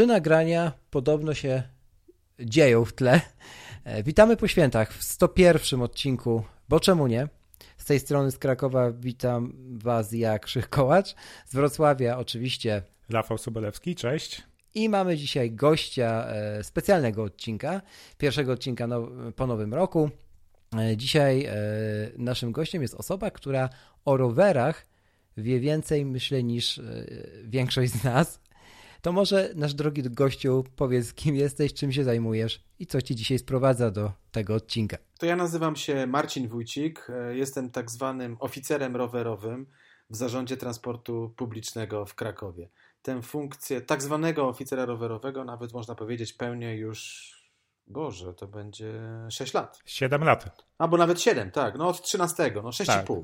Trzy nagrania podobno się dzieją w tle. E, Witamy po świętach w 101 odcinku, bo czemu nie? Z tej strony z Krakowa witam Was ja, Krzych Kołacz. Z Wrocławia oczywiście. Rafał Sobolewski, cześć. I mamy dzisiaj gościa e, specjalnego odcinka, pierwszego odcinka po nowym roku. E, Dzisiaj naszym gościem jest osoba, która o rowerach wie więcej, myślę, niż większość z nas. To może nasz drogi gościu, powiedz kim jesteś, czym się zajmujesz i co ci dzisiaj sprowadza do tego odcinka. To ja nazywam się Marcin Wójcik, e, jestem tak zwanym oficerem rowerowym w zarządzie transportu publicznego w Krakowie. Tę funkcję tak zwanego oficera rowerowego nawet można powiedzieć pełnię już, Boże, to będzie 6 lat. 7 lat. Albo nawet 7, tak, no od 13, no 6,5.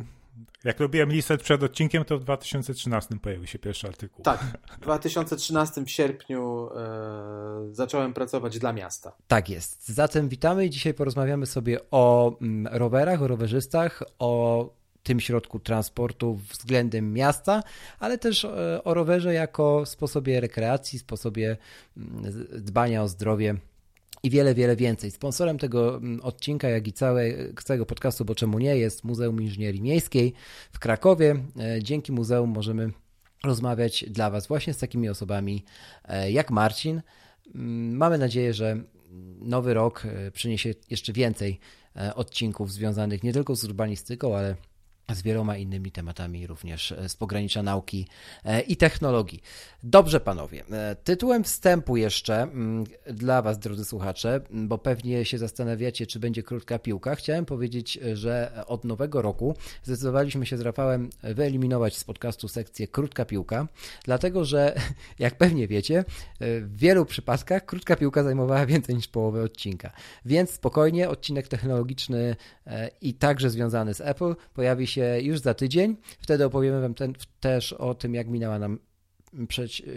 Jak robiłem listę przed odcinkiem, to w 2013 pojawił się pierwszy artykuł. Tak, w 2013 w sierpniu e, zacząłem pracować dla miasta. Tak jest. Zatem witamy i dzisiaj porozmawiamy sobie o mm, rowerach, o rowerzystach, o tym środku transportu względem miasta, ale też e, o rowerze jako sposobie rekreacji, sposobie mm, dbania o zdrowie i wiele, wiele więcej. Sponsorem tego mm, odcinka, jak i całe, całego podcastu, bo czemu nie, jest Muzeum Inżynierii Miejskiej w Krakowie. E, Dzięki muzeum możemy rozmawiać dla Was właśnie z takimi osobami e, jak Marcin. Mm, Mamy nadzieję, że nowy rok e, przyniesie jeszcze więcej odcinków związanych nie tylko z urbanistyką, ale z wieloma innymi tematami, również e, z pogranicza nauki e, i technologii. Dobrze, panowie. e, Tytułem wstępu jeszcze mm, dla Was, drodzy słuchacze, bo pewnie się zastanawiacie, czy będzie krótka piłka. Chciałem powiedzieć, że od nowego roku zdecydowaliśmy się z Rafałem wyeliminować z podcastu sekcję krótka piłka, dlatego że, jak pewnie wiecie, w wielu przypadkach krótka piłka zajmowała więcej niż połowę odcinka. Więc spokojnie, odcinek technologiczny i także związany z Apple pojawi się już za tydzień. Wtedy opowiemy Wam ten, też o tym, jak minęła nam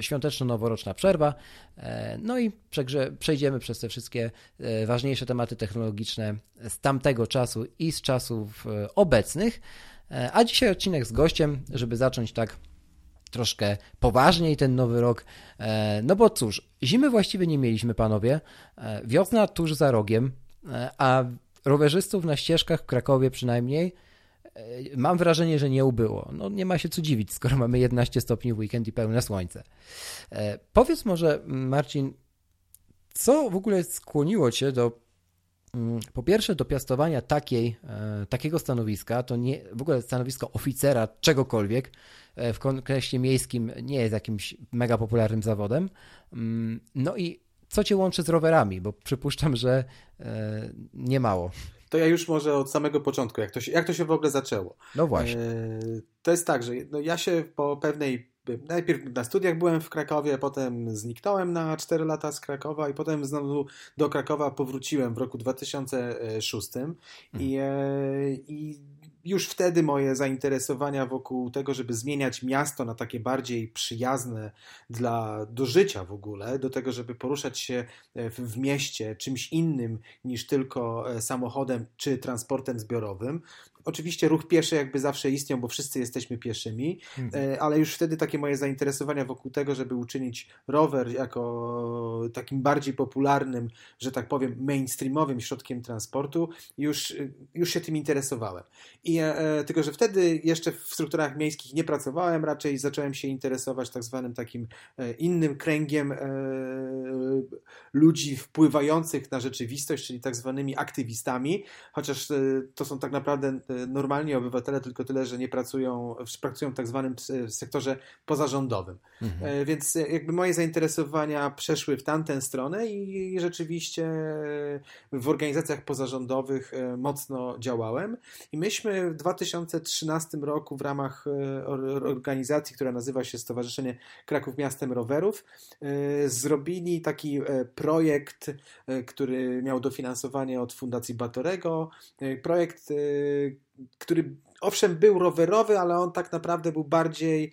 świąteczno-noworoczna przerwa. E, No i przegrze- przejdziemy przez te wszystkie e, ważniejsze tematy technologiczne z tamtego czasu i z czasów e, obecnych. A dzisiaj odcinek z gościem, żeby zacząć tak troszkę poważniej ten nowy rok. No bo cóż, zimy właściwie nie mieliśmy, panowie. Wiosna tuż za rogiem, a rowerzystów na ścieżkach w Krakowie przynajmniej mam wrażenie, że nie ubyło. No nie ma się co dziwić, skoro mamy 11 stopni w weekend i pełne słońce. E, Powiedz może, Marcin, co w ogóle skłoniło cię do mm, po pierwsze do piastowania takiej, e, takiego stanowiska, to nie w ogóle stanowisko oficera czegokolwiek, e, w kontekście miejskim nie jest jakimś mega popularnym zawodem. Mm, No i co cię łączy z rowerami, bo przypuszczam, że e, nie mało. To ja już może od samego początku, jak to się, jak to się w ogóle zaczęło. No właśnie. E, To jest tak, że no ja się po pewnej. Najpierw na studiach byłem w Krakowie, potem zniknąłem na 4 lata z Krakowa i potem znowu do Krakowa powróciłem w roku 2006. I, e, i już wtedy moje zainteresowania wokół tego, żeby zmieniać miasto na takie bardziej przyjazne dla, do życia w ogóle, do tego, żeby poruszać się e, w, w mieście czymś innym niż tylko e, samochodem czy transportem zbiorowym. Oczywiście ruch pieszy jakby zawsze istniał, bo wszyscy jesteśmy pieszymi, e, ale już wtedy takie moje zainteresowania wokół tego, żeby uczynić rower jako takim bardziej popularnym, że tak powiem, mainstreamowym środkiem transportu, już, już się tym interesowałem. I e, tylko, że wtedy jeszcze w strukturach miejskich nie pracowałem, raczej zacząłem się interesować tak zwanym takim e, innym kręgiem e, ludzi wpływających na rzeczywistość, czyli tak zwanymi aktywistami, chociaż to są tak naprawdę normalni obywatele, tylko tyle, że nie pracują, pracują w tak zwanym sektorze pozarządowym. Mhm. Więc jakby moje zainteresowania przeszły w tamtę stronę i rzeczywiście w organizacjach pozarządowych mocno działałem. I myśmy w 2013 roku w ramach organizacji, która nazywa się Stowarzyszenie Kraków Miastem Rowerów, e, zrobili taki e, projekt, e, który miał dofinansowanie od Fundacji Batorego. Projekt, który owszem był rowerowy, ale on tak naprawdę był bardziej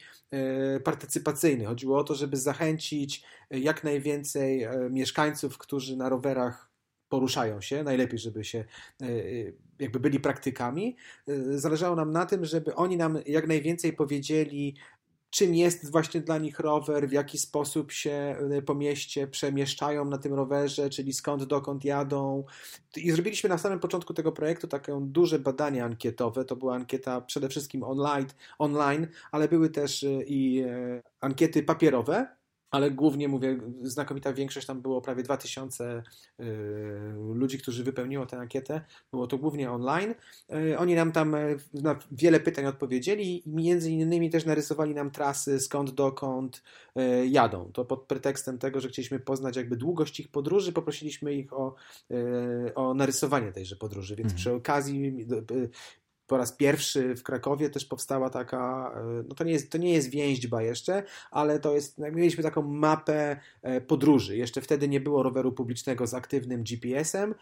partycypacyjny. Chodziło o to, żeby zachęcić jak najwięcej mieszkańców, którzy na rowerach poruszają się, najlepiej, żeby się jakby byli praktykami. Zależało nam na tym, żeby oni nam jak najwięcej powiedzieli czym jest właśnie dla nich rower, w jaki sposób się y, po mieście przemieszczają na tym rowerze, czyli skąd, dokąd jadą. I zrobiliśmy na samym początku tego projektu takie duże badanie ankietowe. To była ankieta przede wszystkim online, online ale były też y, i y, ankiety papierowe ale głównie mówię, znakomita większość, tam było prawie 2000 y, ludzi, którzy wypełniło tę ankietę. Było to głównie online. Y, oni nam tam y, na wiele pytań odpowiedzieli i między innymi też narysowali nam trasy skąd, dokąd jadą. To pod pretekstem tego, że chcieliśmy poznać jakby długość ich podróży, poprosiliśmy ich o, o narysowanie tejże podróży, więc mhm. przy okazji po raz pierwszy w Krakowie też powstała taka, e, no to nie jest, to nie jest więźba jeszcze, ale to jest, mieliśmy taką mapę e, podróży. Jeszcze wtedy nie było roweru publicznego z aktywnym GPS-em.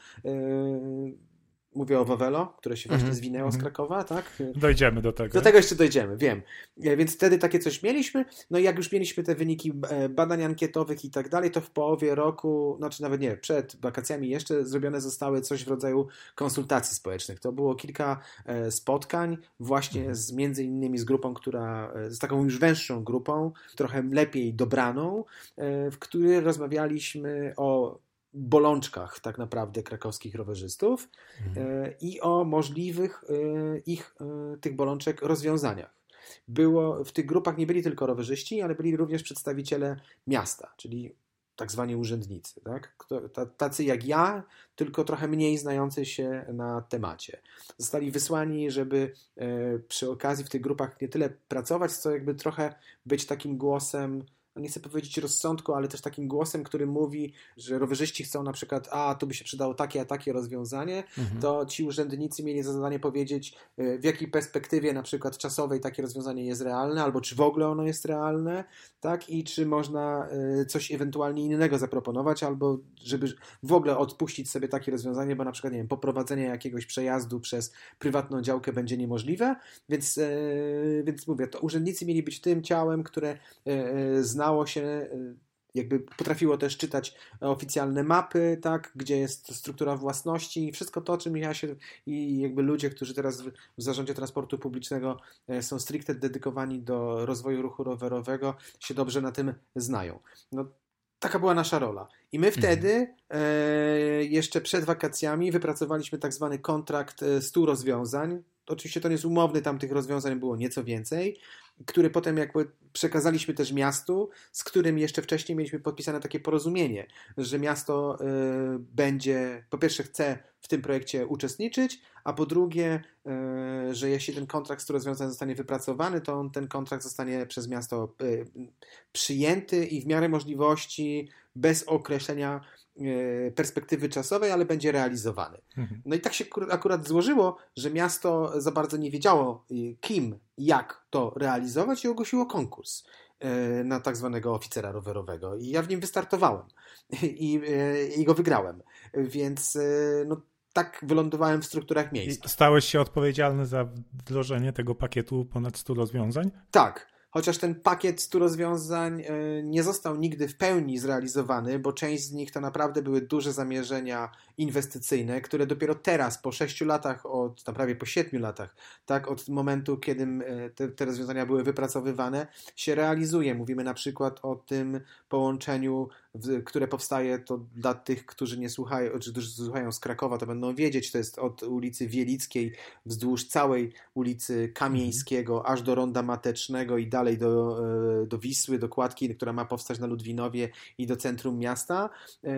Mówię o Wawelo, które się właśnie mm -hmm. zwinęło z mhm. Krakowa, tak? Dojdziemy do tego. Do tego jeszcze dojdziemy, wiem. E, więc wtedy takie coś mieliśmy. No i jak już mieliśmy te wyniki e, badań ankietowych i tak dalej, to w połowie roku, znaczy nawet nie, przed wakacjami jeszcze zrobione zostały coś w rodzaju konsultacji społecznych. To było kilka e, spotkań właśnie -hmm. z między innymi z grupą, która, z taką już węższą grupą, trochę lepiej dobraną, w której rozmawialiśmy o bolączkach tak naprawdę krakowskich rowerzystów mhm. E, i o możliwych e, ich e, tych bolączek rozwiązaniach. Było, w tych grupach nie byli tylko rowerzyści, ale byli również przedstawiciele miasta, czyli tak zwani urzędnicy, tak? tacy jak ja, tylko trochę mniej znający się na temacie. Zostali wysłani, żeby przy okazji w tych grupach nie tyle pracować, co jakby trochę być takim głosem no nie chcę powiedzieć rozsądku, ale też takim głosem, który mówi, że rowerzyści chcą na przykład, a tu by się przydało takie, a takie rozwiązanie, mhm. to ci urzędnicy mieli za zadanie powiedzieć, y, w jakiej perspektywie na przykład czasowej takie rozwiązanie jest realne, albo czy w ogóle ono jest realne, tak, i czy można y, coś ewentualnie innego zaproponować, albo żeby w ogóle odpuścić sobie takie rozwiązanie, bo na przykład, nie wiem, poprowadzenie jakiegoś przejazdu przez prywatną działkę będzie niemożliwe, więc, y, więc mówię, to urzędnicy mieli być tym ciałem, które zna znało się, y, jakby potrafiło też czytać oficjalne mapy, tak, gdzie jest struktura własności i wszystko to, czym ja się i jakby ludzie, którzy teraz w zarządzie transportu publicznego e, są stricte dedykowani do rozwoju ruchu rowerowego, się dobrze na tym znają. No, taka była nasza rola. I my wtedy, mhm. e, jeszcze przed wakacjami, wypracowaliśmy tak zwany kontrakt 100 e, rozwiązań. Oczywiście to nie jest umowny, tam tych rozwiązań było nieco więcej, który potem jakby przekazaliśmy też miastu, z którym jeszcze wcześniej mieliśmy podpisane takie porozumienie, że miasto y, będzie, po pierwsze chce w tym projekcie uczestniczyć, a po drugie, y, że jeśli ten kontrakt z rozwiązań zostanie wypracowany, to on, ten kontrakt zostanie przez miasto y, przyjęty i w miarę możliwości bez określenia perspektywy czasowej, ale będzie realizowany. Mhm. No i tak się akurat złożyło, że miasto za bardzo nie wiedziało e, kim, jak to realizować i ogłosiło konkurs e, na tak zwanego oficera rowerowego. I ja w nim wystartowałem i, i go wygrałem. Więc no, tak wylądowałem w strukturach miejsc. Stałeś się odpowiedzialny za wdrożenie tego pakietu ponad 100 rozwiązań? Tak chociaż ten pakiet 100 rozwiązań e, nie został nigdy w pełni zrealizowany, bo część z nich to naprawdę były duże zamierzenia inwestycyjne, które dopiero teraz, po 6 latach, od, tam prawie po 7 latach, tak, od momentu, kiedy e, te, te rozwiązania były wypracowywane, się realizuje. Mówimy na przykład o tym połączeniu które powstaje, to dla tych, którzy nie słuchają, czy którzy słuchają z Krakowa, to będą wiedzieć, to jest od ulicy Wielickiej wzdłuż całej ulicy Kamieńskiego, mhm. aż do Ronda Matecznego i dalej do, e, do Wisły, do Kładki, która ma powstać na Ludwinowie i do centrum miasta. E,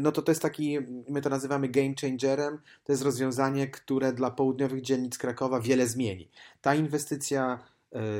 no to to jest taki, my to nazywamy game changerem, to jest rozwiązanie, które dla południowych dzielnic Krakowa wiele zmieni. Ta inwestycja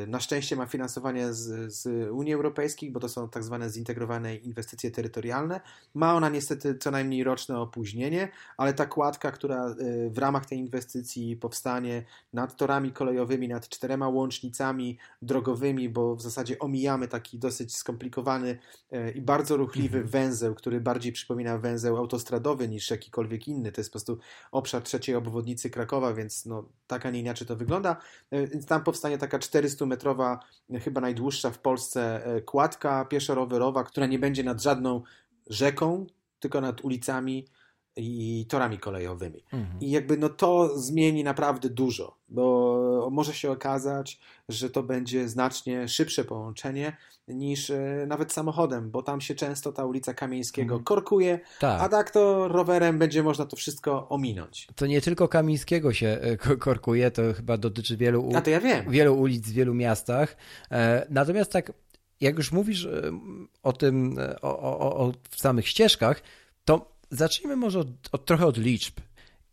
na szczęście ma finansowanie z, z, Unii Europejskiej, bo to są tak zwane zintegrowane inwestycje terytorialne. Ma ona niestety co najmniej roczne opóźnienie, ale ta kładka, która e, w ramach tej inwestycji powstanie nad torami kolejowymi, nad czterema łącznicami drogowymi, bo w zasadzie omijamy taki dosyć skomplikowany e, i bardzo ruchliwy mhm. węzeł, który bardziej przypomina węzeł autostradowy niż jakikolwiek inny. To jest po prostu obszar trzeciej obwodnicy Krakowa, więc no, tak, a nie inaczej to wygląda. Więc tam powstanie taka 400-metrowa, chyba najdłuższa w Polsce e, kładka pieszo-rowerowa, która nie będzie nad żadną rzeką, tylko nad ulicami i torami kolejowymi. Mhm. I jakby no to zmieni naprawdę dużo, bo może się okazać, że to będzie znacznie szybsze połączenie niż e, nawet samochodem, bo tam się często ta ulica Kamieńskiego mhm. korkuje, tak. a tak to rowerem będzie można to wszystko ominąć. To nie tylko Kamińskiego się e, korkuje, to chyba dotyczy wielu, u... ja wielu ulic w wielu miastach. E, natomiast tak, jak już mówisz o tym, o, o, o samych ścieżkach, to zacznijmy może od, od, trochę od liczb.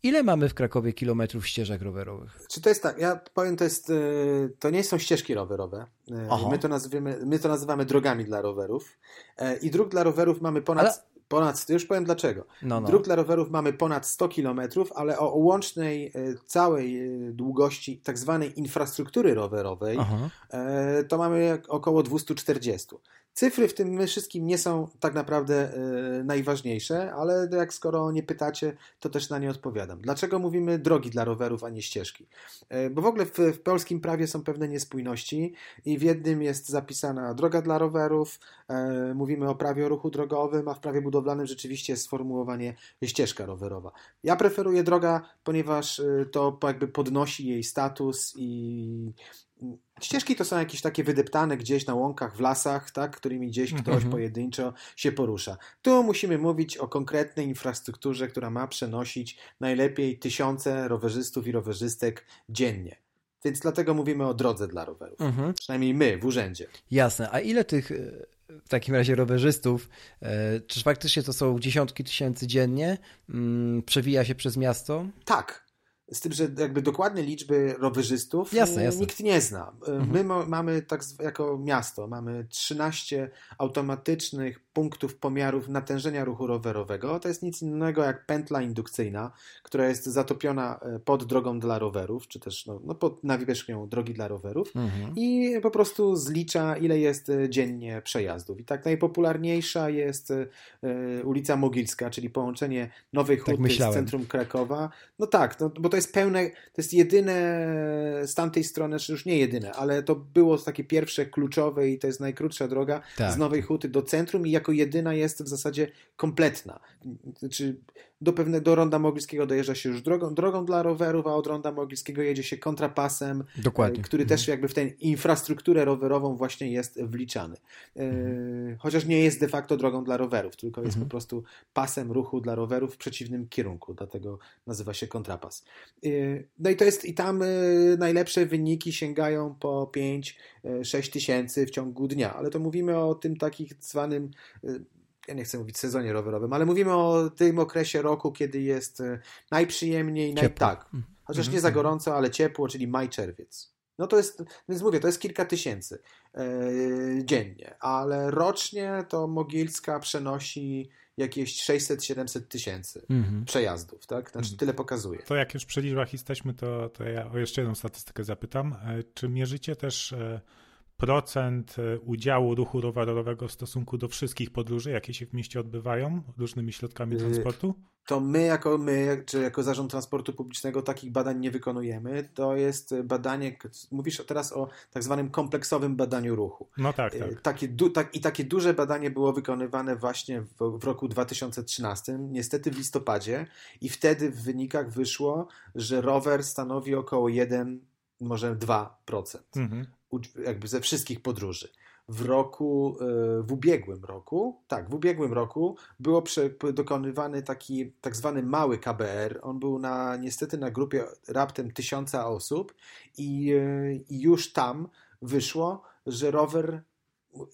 Ile mamy w Krakowie kilometrów ścieżek rowerowych? Czy to jest tak? Ja powiem, to jest, y, to nie są ścieżki rowerowe. Y, my to, nazywamy, my to nazywamy drogami dla rowerów. Y, I dróg dla rowerów mamy ponad. Ale... Ponad, już powiem dlaczego. No, no. Dróg dla rowerów mamy ponad 100 km, ale o łącznej całej długości tak zwanej infrastruktury rowerowej Aha. to mamy około 240. Cyfry w tym wszystkim nie są tak naprawdę najważniejsze, ale jak skoro nie pytacie, to też na nie odpowiadam. Dlaczego mówimy drogi dla rowerów, a nie ścieżki? Bo w ogóle w, w, polskim prawie są pewne niespójności i w jednym jest zapisana droga dla rowerów, mówimy o prawie o ruchu drogowym, a w prawie budowlanym rzeczywiście jest sformułowanie ścieżka rowerowa. Ja preferuję droga, ponieważ to jakby podnosi jej status i Ścieżki to są jakieś takie wydeptane gdzieś na łąkach, w lasach, tak, którymi gdzieś ktoś mm -hmm. pojedynczo się porusza. Tu musimy mówić o konkretnej infrastrukturze, która ma przenosić najlepiej tysiące rowerzystów i rowerzystek dziennie. Więc dlatego mówimy o drodze dla rowerów. Mm -hmm. Przynajmniej my w urzędzie. Jasne. A ile tych e, w takim razie rowerzystów, e, czy faktycznie to są dziesiątki tysięcy dziennie, mm, przewija się przez miasto? Tak, z tym, że jakby dokładne liczby rowerzystów jasne, jasne. nikt nie zna. Mhm. My mamy tak jako miasto, mamy 13 automatycznych punktów pomiarów natężenia ruchu rowerowego. To jest nic innego jak pętla indukcyjna, która jest zatopiona e, pod drogą dla rowerów, czy też no, no pod nawierzchnią drogi dla rowerów mhm. i po prostu zlicza, ile jest e, dziennie przejazdów. I tak najpopularniejsza jest e, ulica Mogilska, czyli połączenie Nowej tak Huty tak z centrum Krakowa. No tak, no, bo to jest pełne, to jest jedyne z tamtej strony, czy znaczy już nie jedyne, ale to było takie pierwsze kluczowe i to jest najkrótsza droga tak. z Nowej Huty do centrum i jako jedyna jest w zasadzie kompletna. Znaczy do pewnego do Ronda Mogilskiego dojeżdża się już drogą, drogą dla rowerów, a od Ronda Mogilskiego jedzie się kontrapasem, Dokładnie. który mhm. też jakby w tę infrastrukturę rowerową właśnie jest wliczany. Mhm. Chociaż nie jest de facto drogą dla rowerów, tylko jest mhm. po prostu pasem ruchu dla rowerów w przeciwnym kierunku, dlatego nazywa się kontrapas. E, no i to jest i tam e, najlepsze wyniki sięgają po 5-6 tysięcy w ciągu dnia, ale to mówimy o tym takich zwanym ja nie chcę mówić sezonie rowerowym, ale mówimy o tym okresie roku, kiedy jest e, najprzyjemniej, naj... tak, mhm. chociaż nie za mhm. gorąco, ale ciepło, czyli maj, czerwiec. No to jest, więc mówię, to jest kilka tysięcy yy, dziennie, ale rocznie to Mogilska przenosi jakieś 600-700 tysięcy mhm. przejazdów, tak? Znaczy tyle pokazuje. To jak już przy liczbach jesteśmy, to, to ja o jeszcze jedną statystykę zapytam. Czy mierzycie też procent e, udziału ruchu rowerowego w stosunku do wszystkich podróży, jakie się w mieście odbywają różnymi środkami y, transportu? To my jako my, czy jako Zarząd Transportu Publicznego takich badań nie wykonujemy. To jest badanie, mówisz teraz o tak zwanym kompleksowym badaniu ruchu. No tak, tak. Takie, du, tak I takie duże badanie było wykonywane właśnie w, w roku 2013, niestety w listopadzie i wtedy w wynikach wyszło, że rower stanowi około 1 może 2%. Mhm jakby ze wszystkich podróży. w roku, e, w ubiegłym roku, tak, w ubiegłym roku było dokonywany taki tak zwany mały KBR. On był na, niestety na grupie raptem tysiąca osób i, e, i już tam wyszło, że rower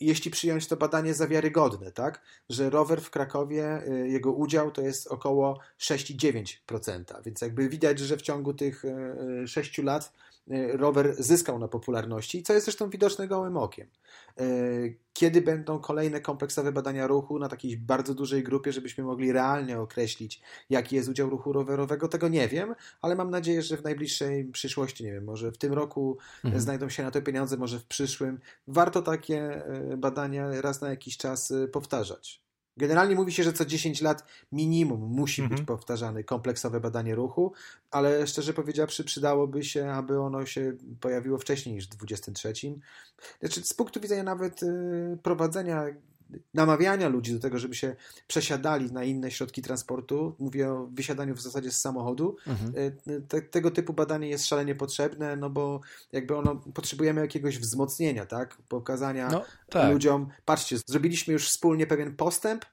jeśli przyjąć to badanie za wiarygodne, tak, że rower w Krakowie, y, jego udział to jest około 6,9%, więc jakby widać, że w ciągu tych 6 y, lat rower zyskał na popularności, co jest zresztą widoczne gołym okiem. Kiedy będą kolejne kompleksowe badania ruchu na takiej bardzo dużej grupie, żebyśmy mogli realnie określić, jaki jest udział ruchu rowerowego, tego nie wiem, ale mam nadzieję, że w najbliższej przyszłości, nie wiem, może w tym roku mhm. znajdą się na to pieniądze, może w przyszłym. Warto takie e, badania raz na jakiś czas powtarzać. Generalnie mówi się, że co 10 lat minimum musi mhm. być powtarzane kompleksowe badanie ruchu, ale szczerze powiedziawszy, przydałoby się, aby ono się pojawiło wcześniej niż w 23. Znaczy, z punktu widzenia nawet y, prowadzenia namawiania ludzi do tego, żeby się przesiadali na inne środki transportu, mówię o wysiadaniu w zasadzie z samochodu, mhm. E, te, tego typu badanie jest szalenie potrzebne, no bo jakby ono, potrzebujemy jakiegoś wzmocnienia, tak, pokazania no, tak. ludziom, patrzcie, zrobiliśmy już wspólnie pewien postęp,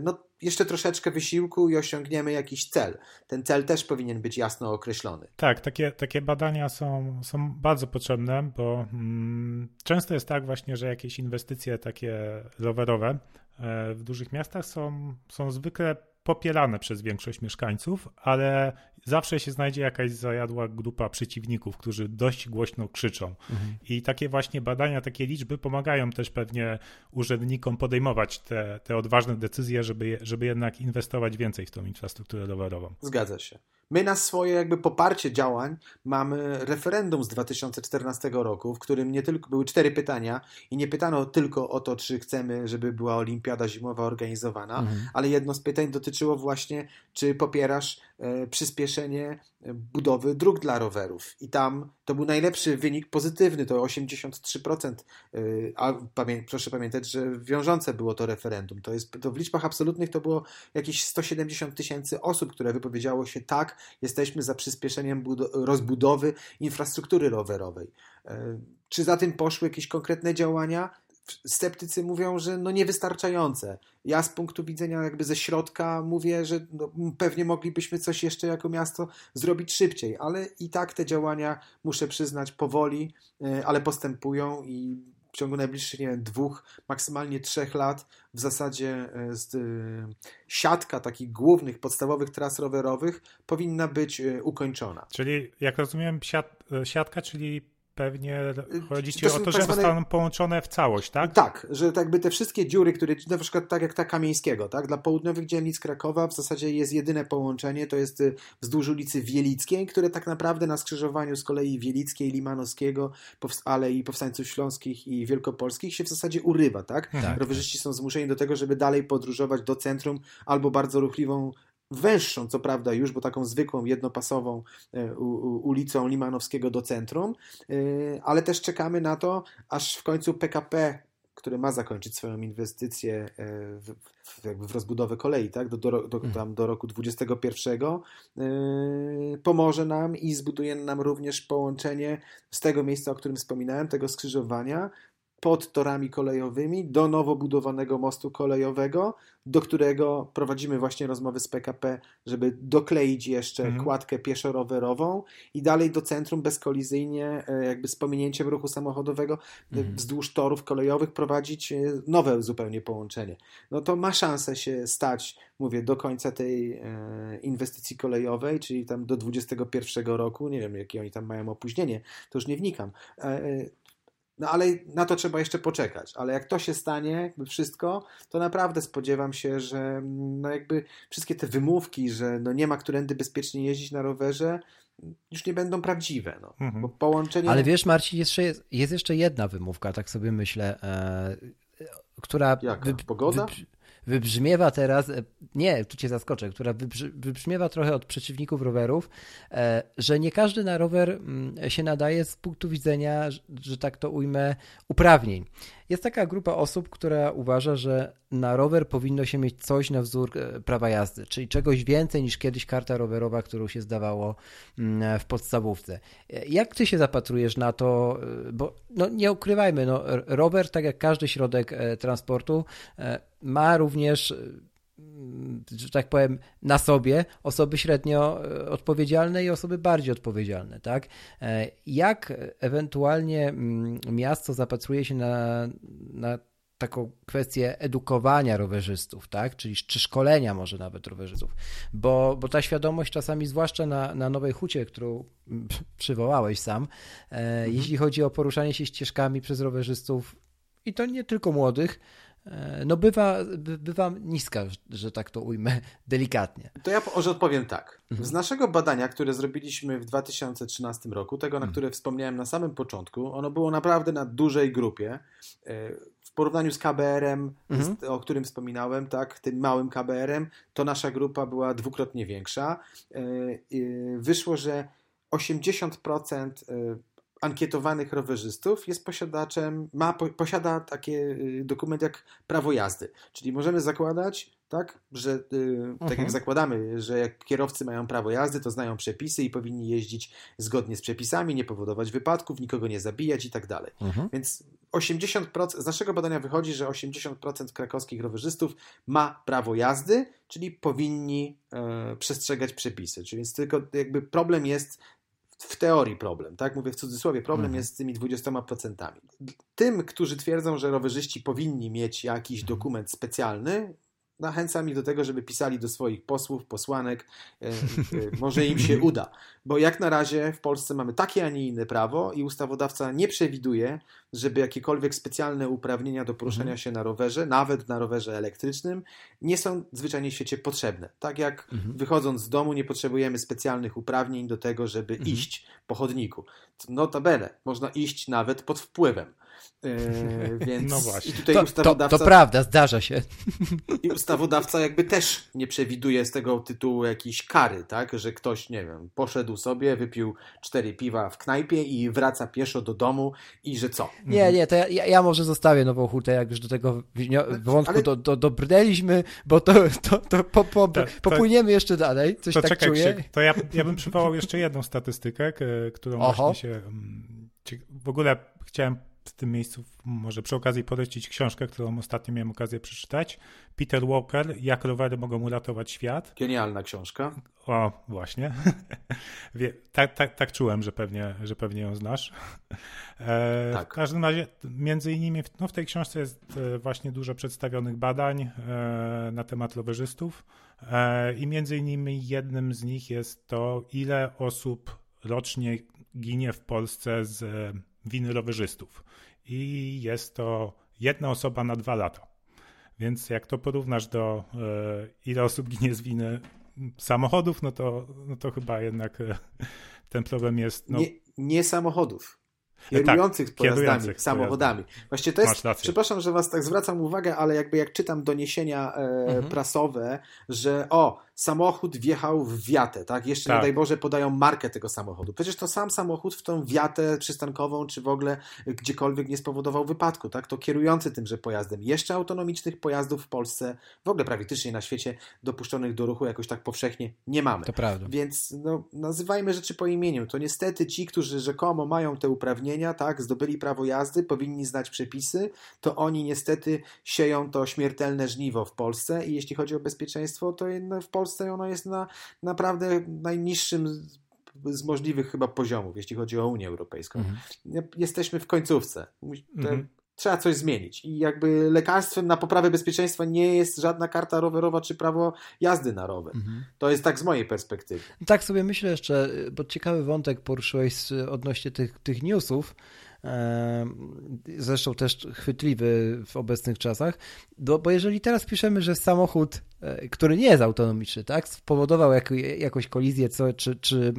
no jeszcze troszeczkę wysiłku i osiągniemy jakiś cel. Ten cel też powinien być jasno określony. Tak, takie, takie badania są, są bardzo potrzebne, bo mm, często jest tak właśnie, że jakieś inwestycje takie rowerowe e, w dużych miastach są, są zwykle popierane przez większość mieszkańców, ale zawsze się znajdzie jakaś zajadła grupa przeciwników, którzy dość głośno krzyczą. Mhm. I takie właśnie badania, takie liczby pomagają też pewnie urzędnikom podejmować te, te odważne decyzje, żeby, żeby jednak inwestować więcej w tą infrastrukturę rowerową. Zgadza się. My na swoje jakby poparcie działań mamy referendum z 2014 roku, w którym nie tylko były cztery pytania i nie pytano tylko o to, czy chcemy, żeby była olimpiada zimowa organizowana, mhm. ale jedno z pytań dotyczyło właśnie, czy popierasz przyspieszenie budowy dróg dla rowerów. I tam to był najlepszy wynik pozytywny, to 83%. E, a pamię proszę pamiętać, że wiążące było to referendum. To jest to w liczbach absolutnych to było jakieś 170 tysięcy osób, które wypowiedziało się tak, jesteśmy za przyspieszeniem rozbudowy infrastruktury rowerowej. E, czy za tym poszły jakieś konkretne działania? Sceptycy mówią, że no niewystarczające. Ja z punktu widzenia jakby ze środka mówię, że no pewnie moglibyśmy coś jeszcze jako miasto zrobić szybciej, ale i tak te działania, muszę przyznać, powoli, e, ale postępują i w ciągu najbliższych, nie wiem, dwóch, maksymalnie trzech lat w zasadzie e, z, e, siatka takich głównych, podstawowych tras rowerowych powinna być e, ukończona. Czyli, jak rozumiem, siat, siatka, czyli pewnie chodzi ci to o to, tak że zwane... zostaną połączone w całość, tak? Tak, że tak jakby te wszystkie dziury, które, na przykład tak jak ta Kamieńskiego, tak? Dla południowych dzielnic Krakowa w zasadzie jest jedyne połączenie, to jest y, wzdłuż ulicy Wielickiej, które tak naprawdę na skrzyżowaniu z kolei Wielickiej, Limanowskiego, ale i Powstańców Śląskich i Wielkopolskich się w zasadzie urywa, tak? tak Rowerzyści tak. są zmuszeni do tego, żeby dalej podróżować do centrum albo bardzo ruchliwą węższą, co prawda już, bo taką zwykłą, jednopasową e, ulicą Limanowskiego do centrum, e, ale też czekamy na to, aż w końcu PKP który ma zakończyć swoją inwestycję e, w, w, w rozbudowę kolei, tak, do, do, do, mhm. tam do roku 2021, pomoże nam i zbuduje nam również połączenie z tego miejsca, o którym wspominałem, tego skrzyżowania, pod torami kolejowymi do nowo budowanego mostu kolejowego, do którego prowadzimy właśnie rozmowy z PKP, żeby dokleić jeszcze mhm. kładkę pieszo-rowerową i dalej do centrum bezkolizyjnie, e, jakby z pominięciem ruchu samochodowego, e, mhm. wzdłuż torów kolejowych prowadzić e, nowe zupełnie połączenie. No to ma szansę się stać, mówię, do końca tej inwestycji kolejowej, czyli tam do 2021 roku, nie wiem jakie oni tam mają opóźnienie, to już nie wnikam no ale na to trzeba jeszcze poczekać. Ale jak to się stanie, jakby wszystko, to naprawdę spodziewam się, że no jakby wszystkie te wymówki, że no nie ma którędy bezpiecznie jeździć na rowerze, już nie będą prawdziwe. No. Mhm. Bo połączenie... Ale wiesz, Marcin, jeszcze jest, jest jeszcze jedna wymówka, tak sobie myślę, e, która... Jaka? Wy, Pogoda? Wy, wybrzmiewa teraz, e, nie, tu cię zaskoczę, która wybrzmiewa trochę od przeciwników rowerów, e, że nie każdy na rower mm, się nadaje z punktu widzenia, że tak to ujmę, uprawnień. Jest taka grupa osób, która uważa, że na rower powinno się mieć coś na wzór e, prawa jazdy, czyli czegoś więcej niż kiedyś karta rowerowa, którą się zdawało mm, w podstawówce. Jak ty się zapatrujesz na to, bo no nie ukrywajmy, no, rower, tak jak każdy środek transportu, ma również że tak powiem, na sobie osoby średnio e, odpowiedzialne i osoby bardziej odpowiedzialne, tak? E, jak ewentualnie miasto zapatruje się na, na taką kwestię edukowania rowerzystów, tak? Czyli czy szkolenia może nawet rowerzystów, bo, bo ta świadomość czasami, zwłaszcza na, na Nowej Hucie, którą przywołałeś sam, e, mhm. jeśli chodzi o poruszanie się ścieżkami przez rowerzystów i to nie tylko młodych, E, no bywa, bywa niska, że tak to ujmę delikatnie. To ja może odpowiem tak. Mhm. Z naszego badania, które zrobiliśmy w 2013 roku, tego, na mhm. które wspomniałem na samym początku, ono było naprawdę na dużej grupie. E, w porównaniu z KBR-em, mhm. o którym wspominałem, tak, tym małym KBR-em, to nasza grupa była dwukrotnie większa. E, wyszło, że 80% ankietowanych rowerzystów jest posiadaczem, ma, posiada taki y, dokument jak prawo jazdy. Czyli możemy zakładać, tak, że mhm. tak jak mhm. zakładamy, że jak kierowcy mają prawo jazdy, to znają przepisy i powinni jeździć zgodnie z przepisami, nie powodować wypadków, nikogo nie zabijać i tak dalej. Mhm. Więc 80%, z naszego badania wychodzi, że 80% krakowskich rowerzystów ma prawo jazdy, czyli powinni e, przestrzegać przepisy. Czyli więc tylko jakby problem jest w teorii problem, tak? Mówię w cudzysłowie, problem mhm. jest z tymi 20%. Tym, którzy twierdzą, że rowerzyści powinni mieć jakiś dokument specjalny, Zachęcam ich do tego, żeby pisali do swoich posłów, posłanek. E, e, może im się uda. Bo jak na razie w Polsce mamy takie, a nie inne prawo i ustawodawca nie przewiduje, żeby jakiekolwiek specjalne uprawnienia do poruszania mhm. się na rowerze, nawet na rowerze elektrycznym, nie są zwyczajnie w świecie potrzebne. Tak jak mhm. wychodząc z domu nie potrzebujemy specjalnych uprawnień do tego, żeby mhm. iść po chodniku. Notabene, można iść nawet pod wpływem. Yy, więc no właśnie. I tutaj to, ustawodawca, to, to, prawda, zdarza się. I ustawodawca jakby też nie przewiduje z tego tytułu jakiejś kary, tak? Że ktoś, nie wiem, poszedł sobie, wypił cztery piwa w knajpie i wraca pieszo do domu i że co? Nie, nie, to ja, ja może zostawię nową hutę, jak już do tego wątku Ale... do, do, dobrnęliśmy, bo to, to, to, po, po, to, popłyniemy jeszcze dalej, coś to tak czekaj, czuję. Krzyk, to ja, ja bym przywołał jeszcze jedną statystykę, którą Oho. właśnie się... Mm, w ogóle chciałem w tym miejscu może przy okazji polecić książkę, którą ostatnio miałem okazję przeczytać. Peter Walker, Jak rowery mogą uratować świat. Genialna książka. O, właśnie. Tak, tak, tak czułem, że pewnie, że pewnie ją znasz. E, tak. W każdym razie, między innymi no w tej książce jest e, właśnie dużo przedstawionych badań e, na temat rowerzystów i między innymi jednym z nich jest to, ile osób rocznie ginie w Polsce z winy rowerzystów. I jest to jedna osoba na dwa lata. Więc jak to porównasz do e, ile osób ginie z winy samochodów, no to, no to chyba jednak e, ten problem jest. No... Nie, nie samochodów. Kierujących tak, pojazdami, kierujących samochodami. Pojazdami. Właściwie to jest, przepraszam, że was tak zwracam uwagę, ale jakby jak czytam doniesienia e, mhm. prasowe, że o, samochód wjechał w wiatę, tak? Jeszcze tak. nie daj Boże podają markę tego samochodu. Przecież to sam samochód w tą wiatę przystankową, czy w ogóle gdziekolwiek nie spowodował wypadku, tak? To kierujący tymże pojazdem. Jeszcze autonomicznych pojazdów w Polsce, w ogóle praktycznie na świecie dopuszczonych do ruchu jakoś tak powszechnie nie mamy. To prawda. Więc no, nazywajmy rzeczy po imieniu. To niestety ci, którzy rzekomo mają te uprawnienia, tak? Zdobyli prawo jazdy, powinni znać przepisy, to oni niestety sieją to śmiertelne żniwo w Polsce i jeśli chodzi o bezpieczeństwo, to w Polsce Polsce ono jest na naprawdę najniższym z możliwych chyba poziomów, jeśli chodzi o Unię Europejską. Mhm. Jesteśmy w końcówce. Mhm. Trzeba coś zmienić. I jakby lekarstwem na poprawę bezpieczeństwa nie jest żadna karta rowerowa czy prawo jazdy na rower. Mhm. To jest tak z mojej perspektywy. Tak sobie myślę jeszcze, bo ciekawy wątek poruszyłeś odnośnie tych, tych newsów zresztą też chwytliwy w obecnych czasach, bo, jeżeli teraz piszemy, że samochód, e, który nie jest autonomiczny, tak, spowodował jak, jakąś kolizję co, czy, czy,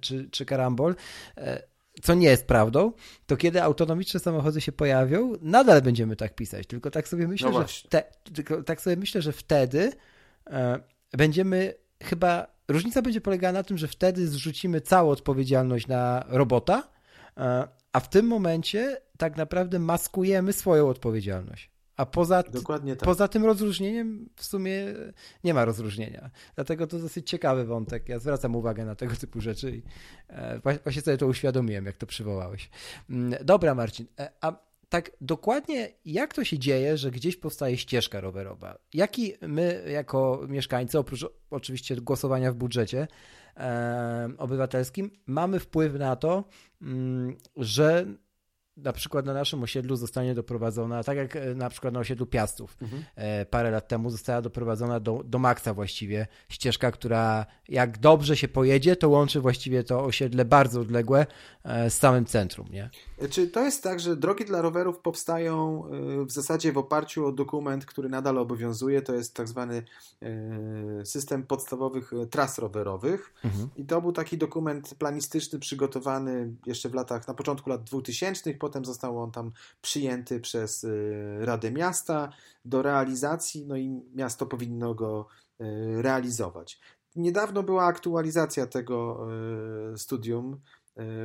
czy, czy karambol, e, co nie jest prawdą, to kiedy autonomiczne samochody się pojawią, nadal będziemy tak pisać. Tylko tak sobie myślę, no że tak sobie myślę, że wtedy e, będziemy chyba różnica będzie polegała na tym, że wtedy zrzucimy całą odpowiedzialność na robota, a w tym momencie tak naprawdę maskujemy swoją odpowiedzialność. A poza, tak. poza tym rozróżnieniem w sumie nie ma rozróżnienia. Dlatego to dosyć ciekawy wątek. Ja zwracam uwagę na tego typu rzeczy i e, właśnie sobie to uświadomiłem, jak to przywołałeś. Mm, dobra, Marcin. E, a tak dokładnie jak to się dzieje, że gdzieś powstaje ścieżka rowerowa? Jaki my jako mieszkańcy, oprócz oczywiście głosowania w budżecie e, obywatelskim, mamy wpływ na to, mm, że na przykład na naszym osiedlu zostanie doprowadzona, tak jak e, na przykład na osiedlu Piastów mhm. E, parę lat temu została doprowadzona do, do maksa właściwie ścieżka, która jak dobrze się pojedzie, to łączy właściwie to osiedle bardzo odległe e, z samym centrum, nie? Czy to jest tak, że drogi dla rowerów powstają w zasadzie w oparciu o dokument, który nadal obowiązuje, to jest tak zwany system podstawowych tras rowerowych mhm. i to był taki dokument planistyczny przygotowany jeszcze w latach, na początku lat 2000, potem został on tam przyjęty przez y, Radę Miasta do realizacji, no i miasto powinno go y, realizować. Niedawno była aktualizacja tego y, studium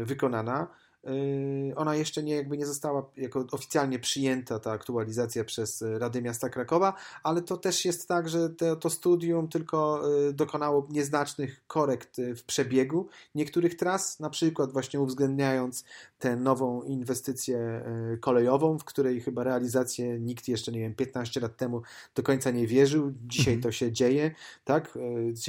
wykonana. Yy, ona jeszcze nie, jakby nie została jako oficjalnie przyjęta, ta aktualizacja przez Radę Miasta Krakowa, ale to też jest tak, że to, to studium tylko yy, dokonało nieznacznych korekt w przebiegu niektórych tras, na przykład właśnie uwzględniając tę nową inwestycję kolejową, w której chyba realizację nikt jeszcze, nie wiem, 15 lat temu do końca nie wierzył. Dzisiaj mhm. to się dzieje, tak?